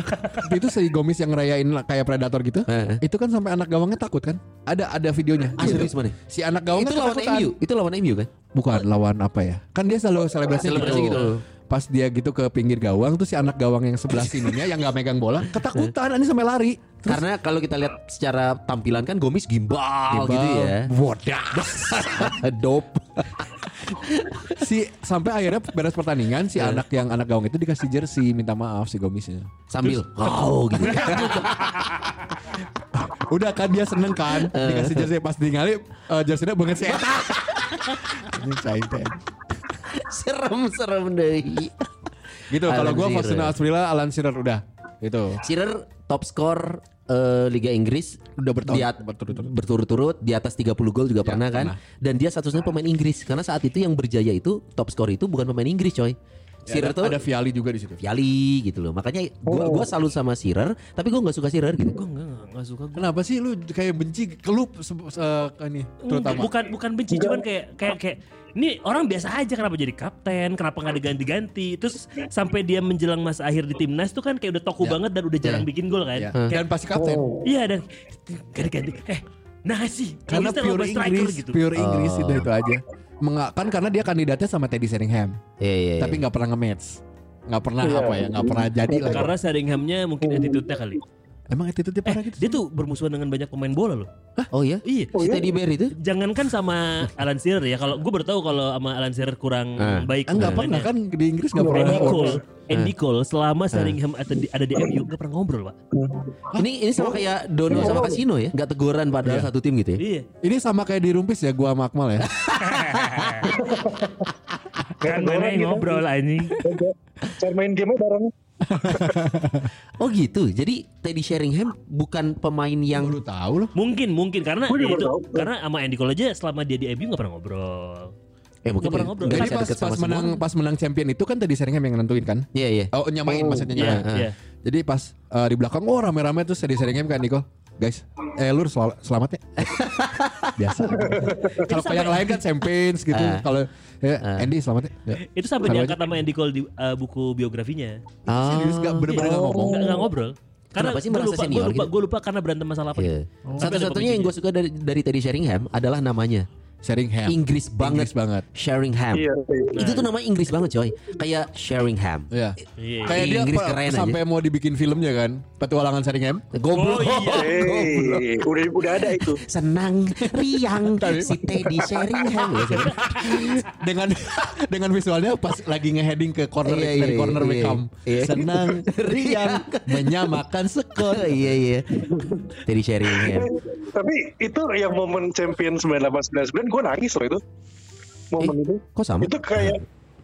[laughs] itu si Gomis yang ngerayain kayak predator gitu. Eh. Itu kan sampai anak gawangnya takut kan? Ada ada videonya. Ah, serius mana? Si anak gawangnya Itu lawan. MU, itu lawan MU kan? Bukan lawan apa ya? Kan dia selalu selebrasi, Selebrasi gitu. Pas dia gitu ke pinggir gawang tuh si anak gawang yang sebelah [laughs] sininya yang nggak megang bola ketakutan ini sampai lari. Karena kalau kita lihat secara tampilan kan Gomis gimbal, gitu ya. Bodah. [laughs] Dope. [laughs] si sampai akhirnya beres pertandingan si anak yang anak gawang itu dikasih jersey minta maaf si Gomisnya. Sambil oh gitu. Udah kan dia seneng kan dikasih jersey pas ningali uh, jerseynya banget si eta. Ini teh. Serem-serem deh. Gitu kalau Shearer. Faustino Asprilla Alan Shearer udah. Itu. Shearer top skor eh, Liga Inggris Udah bertahun- berturut-turut. berturut-turut di atas 30 gol juga pernah kan dan dia satu-satunya pemain Inggris karena saat itu yang berjaya itu top skor itu bukan pemain Inggris coy Shearer ada, tuh ada Viali juga di situ. Viali gitu loh makanya gua gua salut sama Shearer tapi gua nggak suka Shearer gitu Gue enggak, enggak, enggak suka gue. Kenapa sih lu kayak benci kelup se, se- ini terutama? Bukan bukan benci cuman kayak kayak kayak ini orang biasa aja kenapa jadi kapten, kenapa nggak diganti-ganti. Terus sampai dia menjelang masa akhir di timnas tuh kan kayak udah toko Ya. banget dan udah jarang Ya. bikin gol kan. Ya. Dan pasti kapten. Iya dan ganti-ganti. Eh, nah sih. Karena pure Inggris, gitu. pure Inggris itu Oh. itu aja. Menga- kan karena dia kandidatnya sama Teddy Sheringham, Iya iya tapi nggak pernah nge-match. Nggak pernah apa ya, nggak pernah jadi lah. Karena Sheringhamnya mungkin attitude-nya kali. Emang attitude dia Eh, parah gitu. dia tuh bermusuhan dengan banyak pemain bola loh. oh iya Iya. si Teddy Bear itu Jangankan sama Alan Shearer ya. Kalau gue baru tahu kalau sama Alan Shearer kurang Ah. baik. Ah, nggak pernah kan di Inggris nggak pernah. Andy ngobrol. Cole, Andy Cole selama Sheringham ada di, ada di MU gak pernah ngobrol pak. ini ini sama kayak Dono sama Casino ya nggak teguran padahal satu tim gitu ya Iya. Ini sama kayak di Rumpis ya, gua sama Akmal ya. [laughs] [laughs] Kan mana yang ngobrol anjing. Cara main game bareng. [laughs] oh gitu jadi Teddy Sheringham bukan pemain yang Lu tahu loh. Mungkin mungkin karena ya itu tahu. karena sama Andy Cole aja selama dia di MU gak pernah ngobrol. eh mungkin Nggak pernah ngobrol. nggak Jadi pas, pas semua menang pas menang champion itu kan Teddy Sheringham yang nentuin kan? iya iya Oh nyamain maksudnya Iya, nyamain. iya. Jadi pas eh, di belakang oh rame-rame tuh Teddy Sheringham kan Nicole. Guys, eh lur sel- selamat ya. [laughs] Biasa. Kalau kayak yang lain kan champions gitu. Ah. Kalau ya, Andy selamat ya. Ya. Itu sampai diangkat sama Andy Cole di uh, buku biografinya. Ah, Serius gak bener-bener gak ngomong. Nggak nggak ngobrol. Karena Kenapa sih merasa lupa, senior Gue lupa, gitu? gua lupa karena berantem masalah apa. Ada Satu-satunya yang gue suka dari, dari Teddy Sheringham adalah namanya Sheringham. Inggris banget. Inggris banget. Sheringham. Iya. Itu tuh nama Inggris banget coy. Kayak Sheringham. Iya. Iya. Kayak dia Inggris keren aja. sampai mau dibikin filmnya kan. Petualangan Sheringham. Goblok. Oh iya. [laughs] Hey, udah udah ada itu. [laughs] Senang, riang, [laughs] si Teddy Sheringham. dengan dengan visualnya pas lagi ngeheading ke corner Iya, dari iya, corner iya. Beckham. Iya. Senang, riang, menyamakan skor. Oh, iya iya. Teddy Sheringham. Tapi itu yang momen champion 9899 gue nangis loh itu. Momen itu. Kok sama? Itu kayak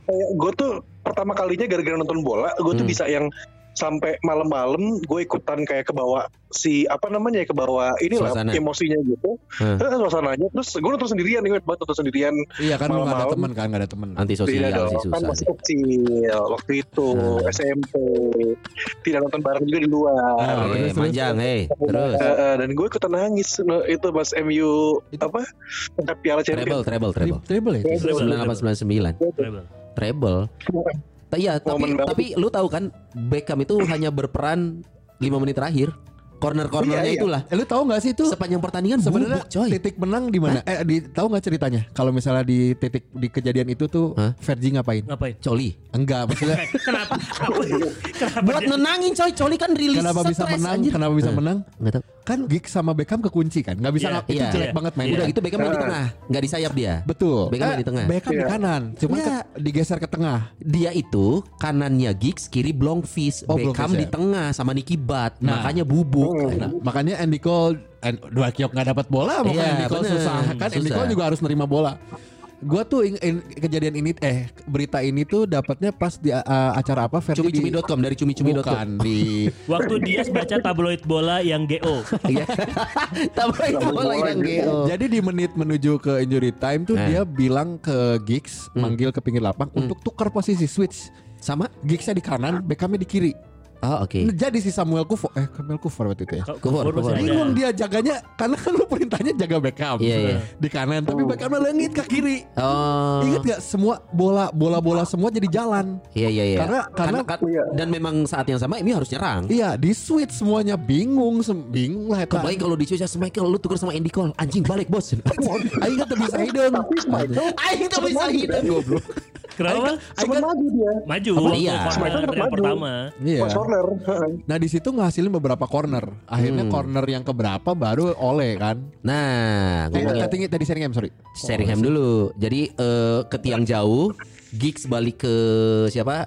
kayak gue tuh pertama kalinya gara-gara nonton bola, gue tuh Hmm. bisa yang sampai malam-malam gue ikutan kayak ke bawah si apa namanya ya ke bawah inilah Suasana. emosinya gitu Hmm. Eh, suasananya terus gue nonton sendirian nih banget nonton sendirian Iya kan lu gak ada Malam-malam. teman kan, gak ada teman. Anti tidak sosial sih kan susah masih sih. kecil waktu itu Hmm. SMP tidak nonton bareng juga di luar Ah, Oke, terus, terus. manjang, hei. Terus. Eh, dan gue ikutan nangis itu pas MU apa angkat piala Treble, champion treble, treble. Triple ya? itu? Treble, 9899. treble. Treble. Ta- Iya, tapi banget. tapi lu tahu kan Beckham itu hanya berperan 5 menit terakhir. Corner-cornernya Iya, iya. itulah. Eh, lu tahu gak sih itu Sepanjang pertandingan sebenarnya coy. titik menang di mana? Eh di tahu nggak ceritanya? Kalau misalnya di titik di kejadian itu tuh Hah? Fergie ngapain? Ngapain? Coli. Enggak, maksudnya [laughs] Kenapa? Apa? Kenapa Buat nenangin coy, Coli kan rilis kenapa bisa menang? anjir. Kenapa bisa menang? Nggak tahu. Kan Giggs sama Beckham kekunci kan? Nggak bisa ngap- itu iya, jelek iya. banget mainnya. Udah gitu Beckham main di Ah. tengah, nggak di sayap dia. Betul. Beckham main Eh, di tengah. Beckham di Iya. kanan, cuma Iya. ke- digeser ke tengah. Dia itu kanannya Giggs, kiri Blomqvist, Oh, Beckham Blomqvist, di ya. tengah sama Nicky Butt. Nah. Makanya bubuk. Nah, makanya Andy Cole and, dua kiok nggak dapat bola, makanya Iya, Andy Cole bener. susah kan. Andy Susah. Cole juga harus nerima bola. Gua tuh ing- in- kejadian ini eh berita ini tuh dapatnya pas di uh, acara apa Cumi-cumi.com dari cumi-cumi.com. bukan di [laughs] Waktu dia baca tabloid bola yang GO. Iya. [laughs] Tabloid bola yang GO. Jadi di menit menuju ke injury time tuh Eh. dia bilang ke Giggs manggil ke pinggir lapang untuk tukar posisi switch. Sama? Giggsnya di kanan, Beckhamnya di kiri. Oh, oke. Nah, Jadi si Samuel Kufo eh Samuel Kufur waktu itu ya. Ada. Bingung dia jaganya karena kan lu perintahnya jaga Beckham Iya, iya. di kanan, tapi Beckhamnya lengit ke kiri. Oh. Ingat gak semua bola bola bola semua jadi jalan. Iya iya iya. Karena- karena- kan- dan memang saat yang sama ini harus nyerang. Iya di switch semuanya bingung, sem- bingung lah. eta. Kebaik kalau di Social Michael lu tuker sama Andy Cole. Anjing balik, Bos. [laughs] Aing kan tuh bisa hidung. Aing tuh bisa hidup goblok. Kenapa? Sempat maju dia. Maju Apa? Iya. corner yang maju. pertama. Iya. Heeh. Nah di situ ngasilin beberapa corner. Akhirnya Hmm. corner yang keberapa baru oleh kan. Nah, ngomongin tadi tadi Sheringham sorry. Sheringham dulu. Jadi eh, ke tiang jauh, Giggs balik ke siapa?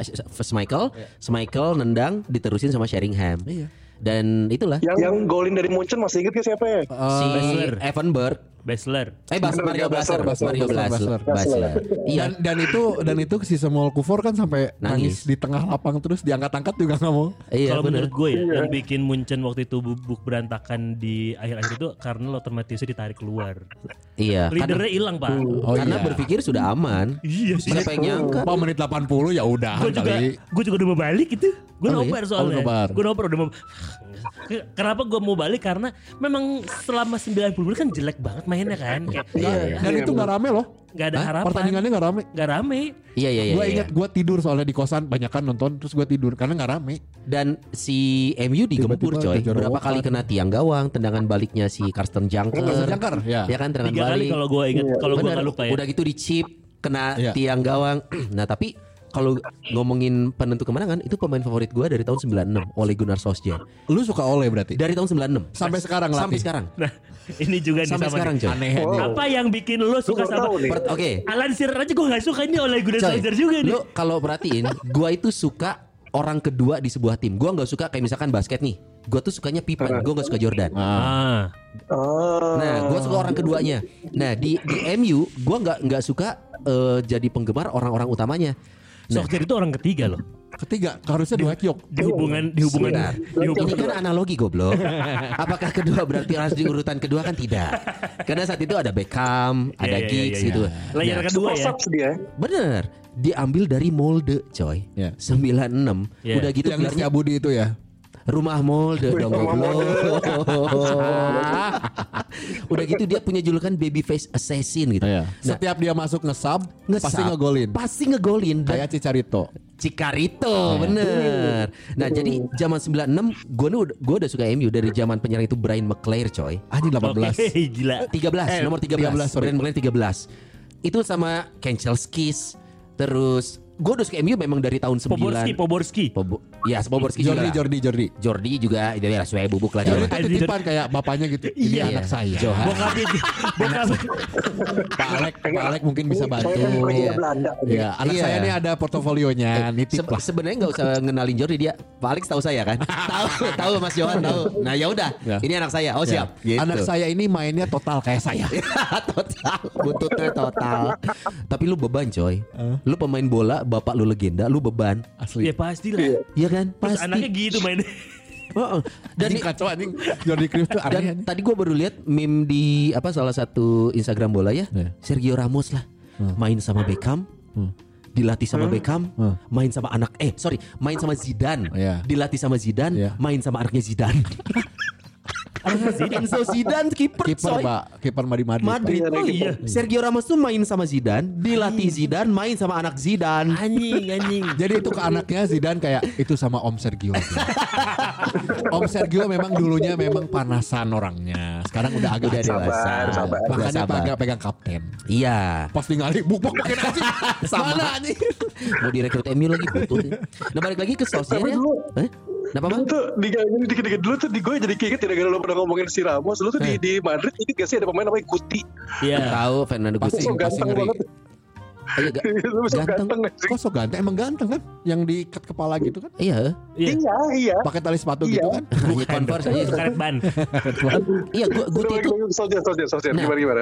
Michael. Michael nendang diterusin sama Sheringham. Iya. Dan itulah Yang, yang golin dari Munchen masih inget gak siapa ya? si Baszler. Evanberg. Bachelor. Eh Bas Mario Baszler, Baszler, Mario. Baszler. Baszler. Iya. Dan, dan itu dan itu si Samuel Kufur kan sampai Nangis. nangis, di tengah lapang terus diangkat-angkat juga nggak mau. Iya Kalau benar. menurut gue ya, yang bikin Munchen waktu itu bubuk berantakan di akhir-akhir itu karena Lothar Matthäus ditarik keluar. Iya. Karena, Leadernya hilang pak. Oh karena iya. berpikir sudah aman. Iya sih. Siapa yang nyangka? Apa menit 80 ya udah Gue juga, gue juga udah mau balik itu. Gue Oh, nobar iya? soalnya. Oh, nobar. Gue nobar udah mau. Ke- Kenapa gue mau balik karena memang selama 90 menit kan jelek banget mainnya kan. Kayak Iya, dan itu nggak rame loh. Gak ada Hah? harapan. Pertandingannya nggak rame. Gak rame. Iya iya iya. gue iya. ingat gue tidur soalnya di kosan banyak kan nonton terus gue tidur karena nggak rame. Dan si MU digempur Tiba-tiba coy. Berapa kali kena tiang gawang, tendangan baliknya si Karsten Janker. Jangkar ya. Ya kan tendangan Tiga kali balik. kalau gue inget. Kalau gue gak lupa ya. Udah gitu di chip kena Iya. tiang gawang. [clears throat] nah, tapi kalau ngomongin penentu kemenangan itu pemain favorit gua dari tahun 96 Ole Gunnar Solskjaer. Lu suka oleh berarti? Dari tahun 96 Sampai sekarang sampai latih? sekarang. Nah ini juga nih Sampai sama sekarang nih. coy. Aneh Wow. nih. Apa yang bikin lo suka Lu sama nih. Oke. Alan Shearer aja gue gak suka ini oleh Gunnar Solskjaer juga nih. Lu kalau perhatiin, gua itu suka orang kedua di sebuah tim. Gua nggak suka kayak misalkan basket nih. Gua tuh sukanya Pippen, gua nggak suka Jordan. Ah, Ah. Nah, gua suka orang keduanya. Nah, di di MU gua nggak nggak suka eh, jadi penggemar orang-orang utamanya. Solskjaer itu orang ketiga loh. Ketiga harusnya dua Kyok. Di hubungan di hubungan Sebentar. di hubungan Ini kan analogi goblok. [laughs] Apakah kedua berarti harus di urutan kedua kan tidak. Karena saat itu ada Beckham, ada Iya, iya, Giggs iya, iya. gitu. Layer Nah, kedua ya. dia. bener. Diambil dari Molde, coy. Ya. 96. Iya. Udah gitu Yang gelarnya Budi itu ya. Rumah Molde dong goblok. [laughs] Udah gitu dia punya julukan babyface assassin gitu. Iya. Nah, Setiap dia masuk nge-sub, nge-sub, pasti ngegolin. Pasti ngegolin. Kayak Cicarito. Cikarito bener. Nah jadi zaman 96 gue udah gue udah suka MU dari zaman penyerang itu Brian McClair coy. Anjing Oke, 18. [laughs] gila. 13 Eh, nomor 13, 13, sorry. Brian McClair 13. Itu sama Kenchelskis terus gue udah suka MU memang dari tahun 9 Poborski, Poborski. Pobo, ya Poborski Jordi, juga. Jordi, Jordi. Jordi juga itu ya sesuai bubuk lah. Jordi itu titipan kayak bapaknya gitu. Ini Iya. anak saya. Johan. Bokapnya bokap Pak Alek, Pak Alek mungkin bisa bantu. Kan Iya. Iya, anak Iya. saya ini ada portofolionya, nitip Se- lah. Sebenarnya nggak usah ngenalin Jordi dia. Pak Alex tahu saya kan? [laughs] tahu, tahu Mas Johan tahu. Nah ya udah, Ya. ini anak saya. Oh Ya. siap. Gitu. Anak saya ini mainnya total kayak saya. [laughs] total buntutnya total tapi lu beban coy lu pemain bola bapak lu legenda lu beban Asli. Ya pasti lah. Iya kan Terus pasti anaknya gitu mainnya. Heeh. dan Anjing kacau anjing. Jordi Cruyff tuh dan aneh. tadi gua baru lihat meme di apa salah satu Instagram bola ya Iya. Sergio Ramos lah main sama Beckham dilatih sama Beckham, Hmm. main sama anak eh sorry, main sama Zidane, Iya. dilatih sama Zidane, Iya. main sama anaknya Zidane. [laughs] Enzo Zidane kiper Kiper, coy. Mbak. Kiper di Madrid. Madrid. Iya, Oh iya. Sergio Ramos tuh main sama Zidane, dilatih Zidane, main sama anak Zidane. Anjing, anjing. [laughs] Jadi itu ke anaknya Zidane kayak itu sama Om Sergio. [laughs] Om Sergio memang dulunya memang panasan orangnya. Sekarang udah agak Udah dewasa. Sabar, Makanya sabar. pegang, pegang kapten. Iya. Pas tinggalin bubuk pakai nasi. [laughs] Mana anjing? Mau direkrut MU lagi butuh. Nah balik lagi ke Solskjaer Tapi ya. Eh? Kenapa bang? Lu tuh di dikit-dikit dulu tuh di gue jadi keinget gara-gara lu pernah ngomongin si Ramos lu tuh di, di Madrid inget gak sih ada pemain namanya Guti Iya. Tahu Fernando Guti. pasti ganteng banget Iya, bisa [laughs] Ganteng. ganteng Kok so ganteng? Emang ganteng kan? Yang diikat kepala gitu kan? iya. Iya. iya iya Pakai tali sepatu Iya. gitu kan? [laughs] Hanya converse aja. Itu karet ban. [laughs] Iya, Gu- Guti itu Soldier Soldier Soldier Nah, gimana gimana.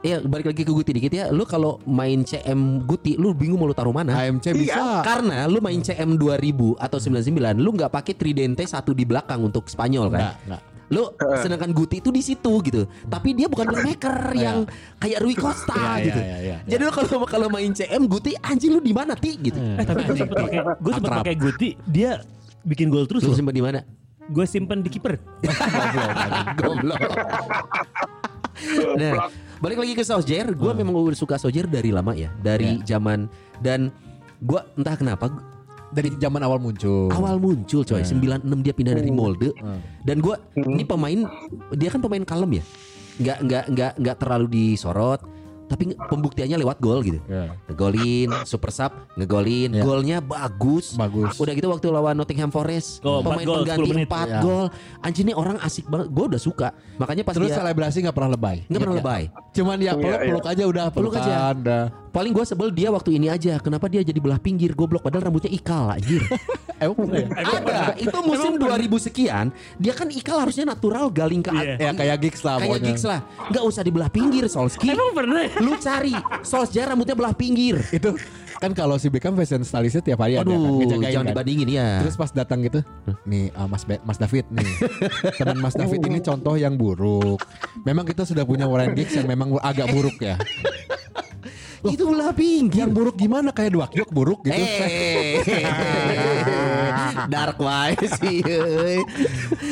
Iya, balik lagi ke Guti dikit ya. Lu kalau main CM Guti, lu bingung mau lu taruh mana? AMC Iya. bisa. Karena lu main CM 2000 atau 99, lu nggak pakai tridente satu di belakang untuk Spanyol kan? Enggak, enggak. Lu [laughs] sedangkan Guti itu di situ gitu. Tapi dia bukan [laughs] playmaker yang kayak Rui Costa Iya, gitu. iya, iya, iya. Jadi lu kalau kalau main CM Guti anjing lu di mana ti gitu. Eh, tapi gue sempet pakai gue Akrab. pakai Guti, dia bikin gol terus Lu simpen di mana? Gue simpen di kiper. [laughs] Goblok. nah, balik lagi ke Solskjaer, gue memang udah suka Solskjaer dari lama ya, dari zaman dan gue entah kenapa Dari zaman awal muncul. awal muncul coy. 96 dia pindah dari Molde. Dan gua ini pemain dia kan pemain kalem ya? Nggak nggak nggak nggak terlalu disorot tapi pembuktiannya lewat gol gitu. Ya. Ngegolin, super sub, ngegolin, Ya. golnya bagus. Bagus. Udah gitu waktu lawan Nottingham Forest, Oh, pemain gol, pengganti 10 menit. 4 Ya. gol. Anjir nih orang asik banget. Gue udah suka. Makanya pas Terus dia selebrasi nggak pernah lebay. nggak pernah Iya. lebay. Cuman ya peluk, Iya, iya. peluk aja udah Peluk aja. udah. Paling gue sebel dia waktu ini aja. Kenapa dia jadi belah pinggir goblok padahal rambutnya ikal anjir. [laughs] Emang pernah ya? Ada. Itu musim 2000 sekian, dia kan ikal harusnya natural galing ke Iya. Ya kayak gigs lah kayak gigs lah. Nggak usah dibelah pinggir Solski. Emang pernah ya? Lu cari Solskjaer rambutnya belah pinggir. Itu kan kalau si Beckham fashion stylistnya tiap hari ada kan ngejagain jangan kan. dibandingin ya. Terus pas datang gitu, nih ah, Mas Be- Mas David nih, teman Mas David ini contoh yang buruk. Memang kita sudah punya Warren Giggs yang memang agak buruk ya. Itu belah pinggir. Yang buruk gimana? Kayak dua kyok buruk gitu. Eh, [laughs] dark wae sih. euy.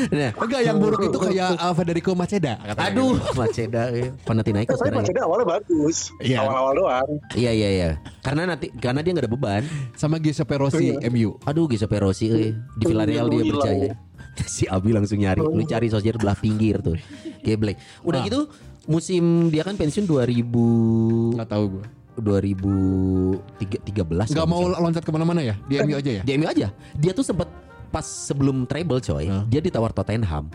Nah, Enggak, yang buruk itu kayak uh, Federico Maceda. katanya. aduh, Maceda euy. Panathinaikos Tapi sekarang. Maceda awalnya bagus. Iya. Awal-awal doang. Iya iya iya. Karena nanti karena dia nggak ada beban. Sama Giuseppe Rossi MU. Aduh Giuseppe Rossi euy. Di Villarreal dia berjaya. [laughs] Si Abi langsung nyari, lu cari sosial belah pinggir tuh. Geblek. Udah Ah. gitu musim dia kan pensiun 2000 Enggak tahu gue. 2013 Enggak mau loncat ke mana-mana ya? Di MU aja ya? Di MU aja. Dia tuh sempat pas sebelum treble coy, Hah? dia ditawar Tottenham.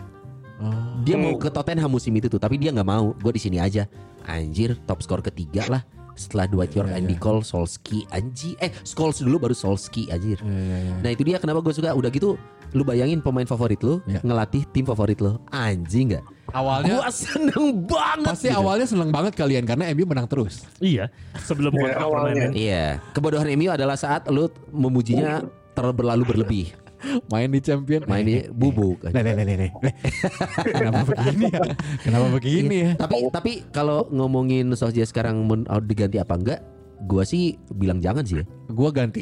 Oh. Dia mau ke Tottenham musim itu tuh, tapi dia nggak mau. Gue di sini aja. Anjir, top skor ketiga lah. Setelah Dwight York, Iya, Andy iya. Cole, Solski, anjir. Eh, Scholes dulu baru Solski, anjir. Iya, iya, iya. Nah itu dia kenapa gue suka. Udah gitu, lu bayangin pemain favorit lu Iya. ngelatih tim favorit lu. Anjing nggak? Awalnya Gua seneng banget. pasti gitu. awalnya seneng banget kalian karena MU menang terus. Iya, sebelum kontrak awalnya. Iya, kebodohan MU adalah saat lu memujinya terlalu berlebih. Main di champion, Main di bubuk. Nih, nih, nih, nih, nih. Kenapa begini ya? Kenapa begini ya? Tapi tapi kalau ngomongin Solskjaer sekarang men- harus diganti apa enggak? Gua sih bilang jangan sih ya. Gua ganti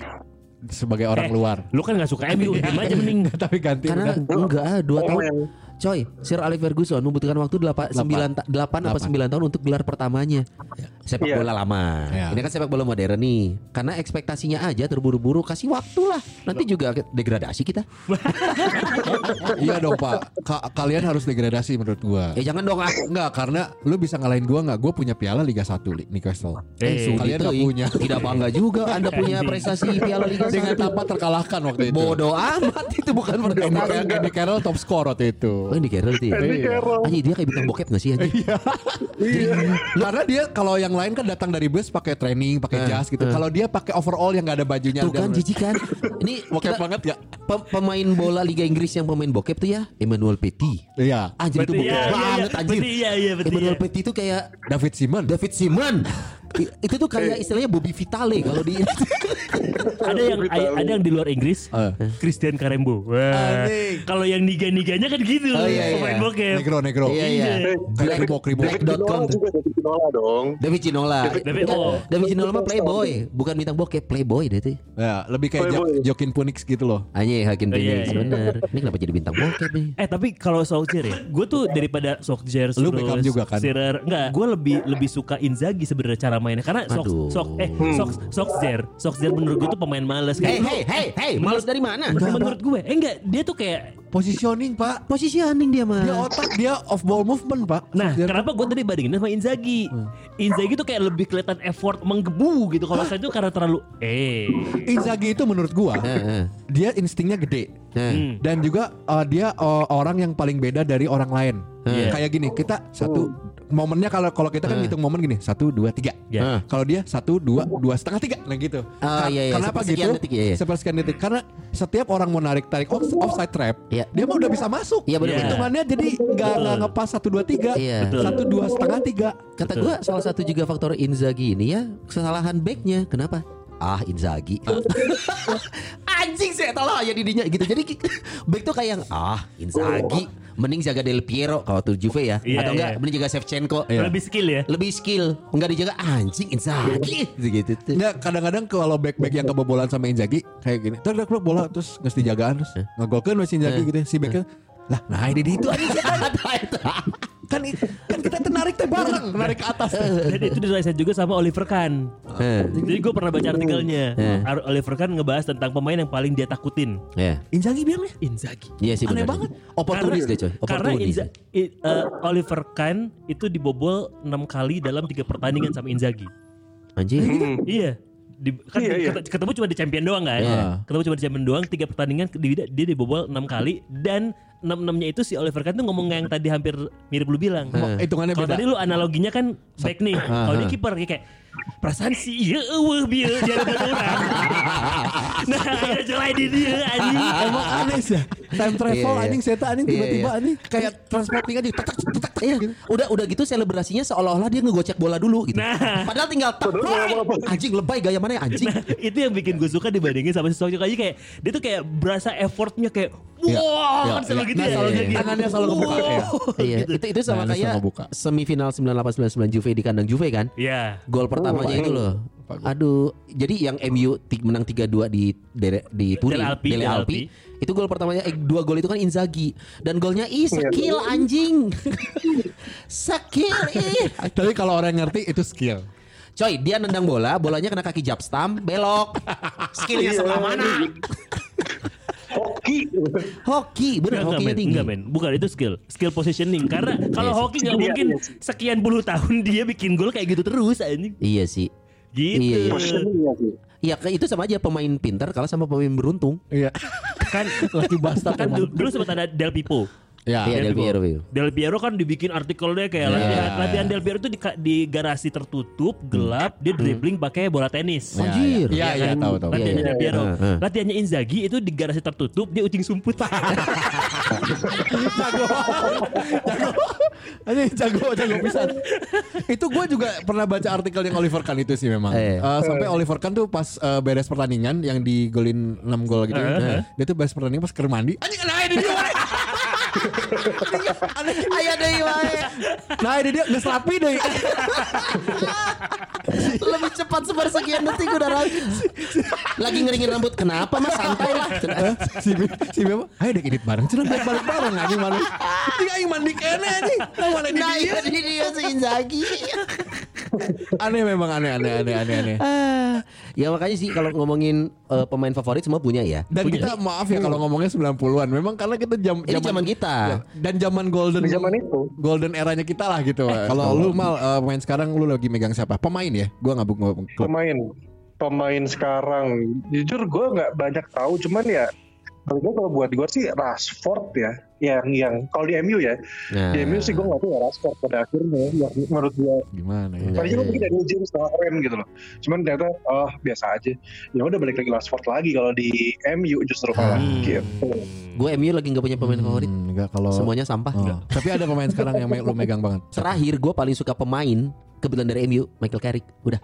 sebagai orang Eh, luar. Lu kan gak suka MU, diem aja mending. [laughs] Tapi ganti Karena udah. enggak ah, dua tahun. Komen. Coy, Sir Alex Ferguson membutuhkan waktu 8 9 8 apa 9 tahun untuk gelar pertamanya. Sepak Iya. bola lama. Iya. Ini kan sepak bola modern nih. Karena ekspektasinya aja terburu-buru kasih waktu lah. Nanti juga degradasi kita. [laughs] iya dong Pak. Ka- kalian harus degradasi menurut gua. Ya jangan dong ah. Enggak, karena lu bisa ngalahin gua nggak? Gua punya piala Liga 1 Li- Newcastle. Eh, Sudi kalian nggak ih. punya. Tidak bangga juga Anda punya prestasi Piala Liga Dengan 1. tanpa terkalahkan waktu itu. Bodoh amat itu bukan Andy, prestasi. Carroll- Andy Carroll top score waktu itu. Oh ini Carroll tuh ya? Andy Carroll. Anjing dia kayak bintang bokep gak sih anjing? Karena dia kalau yang lain kan datang dari bus pakai training, pakai Eh, jas gitu. Kalau dia pakai overall yang nggak ada bajunya. Tuh kan dan- jijik kan [laughs] Ini Bokep banget ya? pe- Pemain bola Liga Inggris yang pemain bokep tuh ya Emmanuel Petit Iya. Anjir itu bokep iya, iya, banget iya. anjir iya, iya, berarti Emmanuel. Petit itu kayak David Simon. David Simon Itu tuh kayak istilahnya Bobby Vitale kalau di [laughs] ada yang ada yang di luar Inggris, Eh. Christian Karembo. Wah. Kalau yang niga-niganya kan gitu, Oh, iya, iya. pemain bokep. Negro negro. Iya iya Kayak kribok-kribok. Black.com Ginola juga David Ginola dong. David Ginola David- oh. David Ginola mah playboy Bukan bintang bokep Playboy deh tuh Ya, lebih kayak Playboy. Jo- Joaquin Phoenix gitu loh. Anjing Hakim iya, iya. bener Ini kenapa jadi bintang bokep nih Eh tapi kalau Solskjaer ya, gue tuh daripada Solskjaer Lu Beckham juga kan? Shearer, enggak, gue lebih lebih suka Inzaghi sebenarnya cara mainnya karena Sok. Sok eh Sok Solskjaer, Solskjaer menurut gue tuh pemain males Hey kayak hey hey hey Males dari mana menurut gue, eh enggak, dia tuh kayak Positioning, Pak. Positioning dia mah Dia otak, dia off ball movement, Pak. Nah, Dia- kenapa gue tadi bandingin sama Inzaghi? Inzaghi tuh kayak lebih kelihatan effort menggebu gitu. Kalau saya itu karena terlalu eh. Inzaghi itu menurut gua, Heeh. dia instingnya gede. Heeh. Hmm. Dan juga uh, dia uh, orang yang paling beda dari orang lain. Iya. Kayak gini, kita satu momennya kalau kalau kita kan hitung momen gini, satu dua tiga. Ya. Kalau dia satu dua dua setengah tiga, nah gitu. Ah, Ka- iya, iya, Kenapa sepersekian gitu? detik, iya, iya. Sepersekian detik. Karena setiap orang mau narik tarik off- offside trap, Iya. dia mah udah bisa masuk. Iya, benar, Iya. Hitungannya jadi nggak nggak ngepas satu dua tiga, Iya. Betul. satu dua setengah tiga. Kata gue salah satu juga faktor Inzaghi ini ya kesalahan backnya. Kenapa? Ah Inzaghi. [laughs] Anjing saya tahu ya didinya gitu. Jadi [laughs] back tuh kayak yang ah Inzaghi. Mending jaga Del Piero kalau tuh Juve ya. Iya, Atau enggak iya. mending jaga Shevchenko. Iya. Lebih skill ya. Lebih skill. Enggak dijaga anjing Inzaghi gitu tuh. Nggak, kadang-kadang kalau back-back yang kebobolan sama Inzaghi kayak gini. Tak bola terus nggak dijagaan terus ngegolkeun masih Inzaghi gitu. Si backnya lah nah ini di [laughs] itu aja. Kan kan kita tuh narik teh bareng, narik ke atas. Dan itu diriset juga sama Oliver Kahn. Eh, Jadi gue pernah baca artikelnya. Ar- Oliver Kahn ngebahas tentang pemain yang paling dia takutin. ya. Inzaghi bilangnya. Inzaghi. Iya sih Aneh benar. banget. Oportunis deh coy. Karena Oportunis. Inza, i- eh, Oliver Kahn itu dibobol 6 kali dalam tiga pertandingan sama Inzaghi. Anjing. [laughs] Iya. Di, kan Iya, iya. ket- ketemu cuma di champion doang kan. Iya. Ketemu cuma di champion doang tiga pertandingan dia, dia dibobol 6 kali dan 6 enamnya itu si Oliver Kahn tuh ngomong yang tadi hampir mirip lu bilang. Hitungannya Kalau beda. tadi lu analoginya kan back nih. Kalau dia kiper kayak, kayak perasaan sih iya eueuh bieu jadi orang. [laughs] nah, ya jelai di dia anjing. Emang aneh sih. Time travel Iya, iya. anjing saya anjing tiba-tiba iya. anjing kayak transporting aja. Tak, Iya, gitu. udah udah gitu selebrasinya seolah-olah dia ngegocek bola dulu gitu. Nah. Padahal tinggal tak, anjing lebay gaya mana ya anjing. Nah, itu yang bikin gue suka dibandingin sama si Song Joong kayak dia tuh kayak berasa effortnya kayak Iya, wah iya, kan selalu iya. gitu ya. selalu Kayak gitu. gitu. Tangannya selalu kebuka, Wow. iya. Iya, Gitu. itu itu sama Nah, kayak semifinal 98 99 Juve di kandang Juve kan. Iya. Gol pertamanya itu loh. Aduh, jadi yang MU menang 3-2 di Dere- di Turin, Dele Alpi, Dele Dele Alpi. Itu gol pertamanya eh, dua gol itu kan Inzaghi dan golnya ih skill anjing. [laughs] skill ih. Tapi kalau orang ngerti itu skill. Coy, dia nendang bola, bolanya kena kaki Japstam, belok. Skillnya sebelah mana? [laughs] Hoki. Hoki, bener Enggak, hokinya men, tinggi. enggak men, bukan itu skill, skill positioning. Karena kalau Iya sih. hoki nggak Iya, mungkin iya sekian puluh tahun dia bikin gol kayak gitu terus anjing. Iya sih. Gitu. Iya, iya. Ya. Iya, itu sama aja pemain pintar kalah sama pemain beruntung. Iya. Kan Lagi bastard kan dulu, dulu sempat ada Del Pipo. Ya. Iya, Del Piero. Piero. Del Piero kan dibikin artikelnya kayak Iya. latihan, latihan Del Piero itu di, di garasi tertutup, gelap, dia dribbling pakai bola tenis. Iya, Anjir. Iya, iya, kan? tahu tahu. Latihannya Del. Piero. Latihannya Inzaghi itu di garasi tertutup, dia ucing sumput. [laughs] jago. jago. Ini jago, jago pisan. itu gue juga pernah baca artikel yang Oliver Kahn itu sih memang. Eh. Eh, sampai Oliver Kahn tuh pas eh, beres pertandingan yang digolin 6 gol gitu. ya. Dia tuh beres pertandingan pas ke mandi. Anjing nah ini dia. Wae. Aneh. Aya deui wae. Nah ini dia geus rapi deh. Lebih cepat sepersekian detik udah rapi. Lagi ngeringin rambut. Kenapa Mas? Santai lah. Eh, si si Bima, ayo dek edit bareng, cenah dek balik bareng anjing mana. Ini aing mandi kene anjing. Nah, mana di Nah, dia. ini dia si Inzaghi. Aneh memang aneh aneh aneh aneh aneh. Ah, ya makanya sih kalau ngomongin eh, pemain favorit semua punya ya. Dan kita maaf ya kalau ngomongnya 90-an. Memang karena kita jam Ini zaman kita. Ya, dan zaman golden Di zaman itu. golden eranya kita lah gitu. kalau lu mal eh, pemain sekarang lu lagi megang siapa? Pemain ya? Gua nggak klub. Pemain pemain sekarang jujur gue nggak banyak tahu cuman ya kalau gue kalau buat gue sih Rashford ya yang yang kalau di MU ya Nah. di MU sih gue nggak tahu ya Rashford pada akhirnya yang menurut gue Gimana ya? tadinya gue pikir dari James keren gitu loh cuman ternyata oh biasa aja ya udah balik lagi Rashford lagi kalau di MU justru kalah Hmm. gitu Gue MU lagi nggak punya pemain favorit. Hmm, enggak kalau Semuanya sampah. Oh. Tapi ada pemain sekarang yang lu megang banget. Terakhir gue paling suka pemain kebetulan dari MU Michael Carrick. Udah.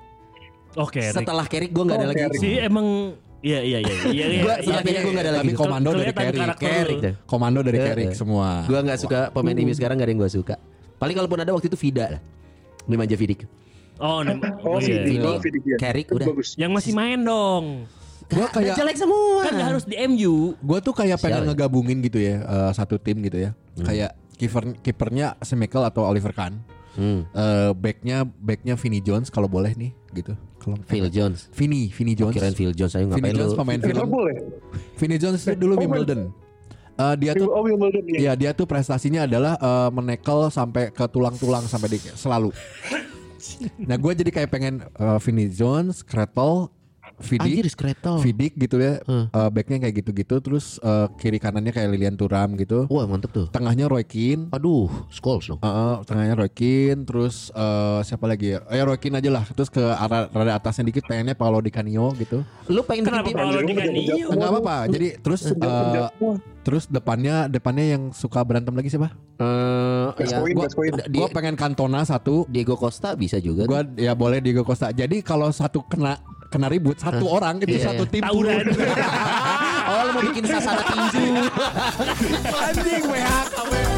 Oke, Rick. Setelah Carrick gue nggak ada Oh, lagi. Carrick. si emang Iya iya iya iya. iya, Gua iya, setelah iya. Gue nggak ada Tapi lagi. komando dari Carrick. lu. Komando dari Carrick eh. semua. Gue nggak suka pemain MU sekarang nggak ada yang gue suka. Paling kalaupun ada waktu itu Vida lah. Nemanja Vidic. Oh, nem- oh oh, iya. Vidic oh, iya. Carrick, udah. bagus Yang masih main dong. Gua kayak jelek semua. Kan nggak harus di MU. Gue tuh kayak pengen ngegabungin gitu ya eh, satu tim gitu ya. Hmm. Kayak kiper kipernya Semikel atau Oliver Kahn. Hmm. Eh backnya backnya Vinny Jones kalau boleh nih gitu. Kalau Phil Jones. Vinny Vinny Jones. Kirain Phil Jones ayo Vinny ngapain Jones lu? pemain film. Ya Vinny Jones itu dulu Wimbledon. Eh, dia tuh oh Wimbledon ya ya dia tuh prestasinya adalah eh, menekel sampai ke tulang-tulang sampai di selalu. [laughs] Nah gue jadi kayak pengen eh, Vinny Jones, Kretel, Anjir Vidic, Skretel. Vidic gitu ya. Hmm. Eh, backnya kayak gitu-gitu. Terus eh, kiri kanannya kayak Lilian Turam gitu. Wah mantep tuh. Tengahnya Roy Keane. Aduh, Scholes dong. Eh, eh, tengahnya Roy Keane, terus eh, siapa lagi ya? Eh Roy Keane aja lah. Terus ke arah rada atasnya dikit pengennya Paolo Di Canio gitu. Lu pengen Kenapa kalau di Canio? Enggak apa-apa. Jadi terus eh, terus depannya depannya yang suka berantem lagi siapa? Eh, ya, Gua, Gascoigne. Di- gua pengen Cantona satu. Diego Costa bisa juga. Gua ya boleh Diego Costa. Jadi kalau satu kena kena ribut satu orang itu Iya, satu tim Tawuran. [laughs] oh lu mau bikin sasana tinju. [laughs] Anjing WHK.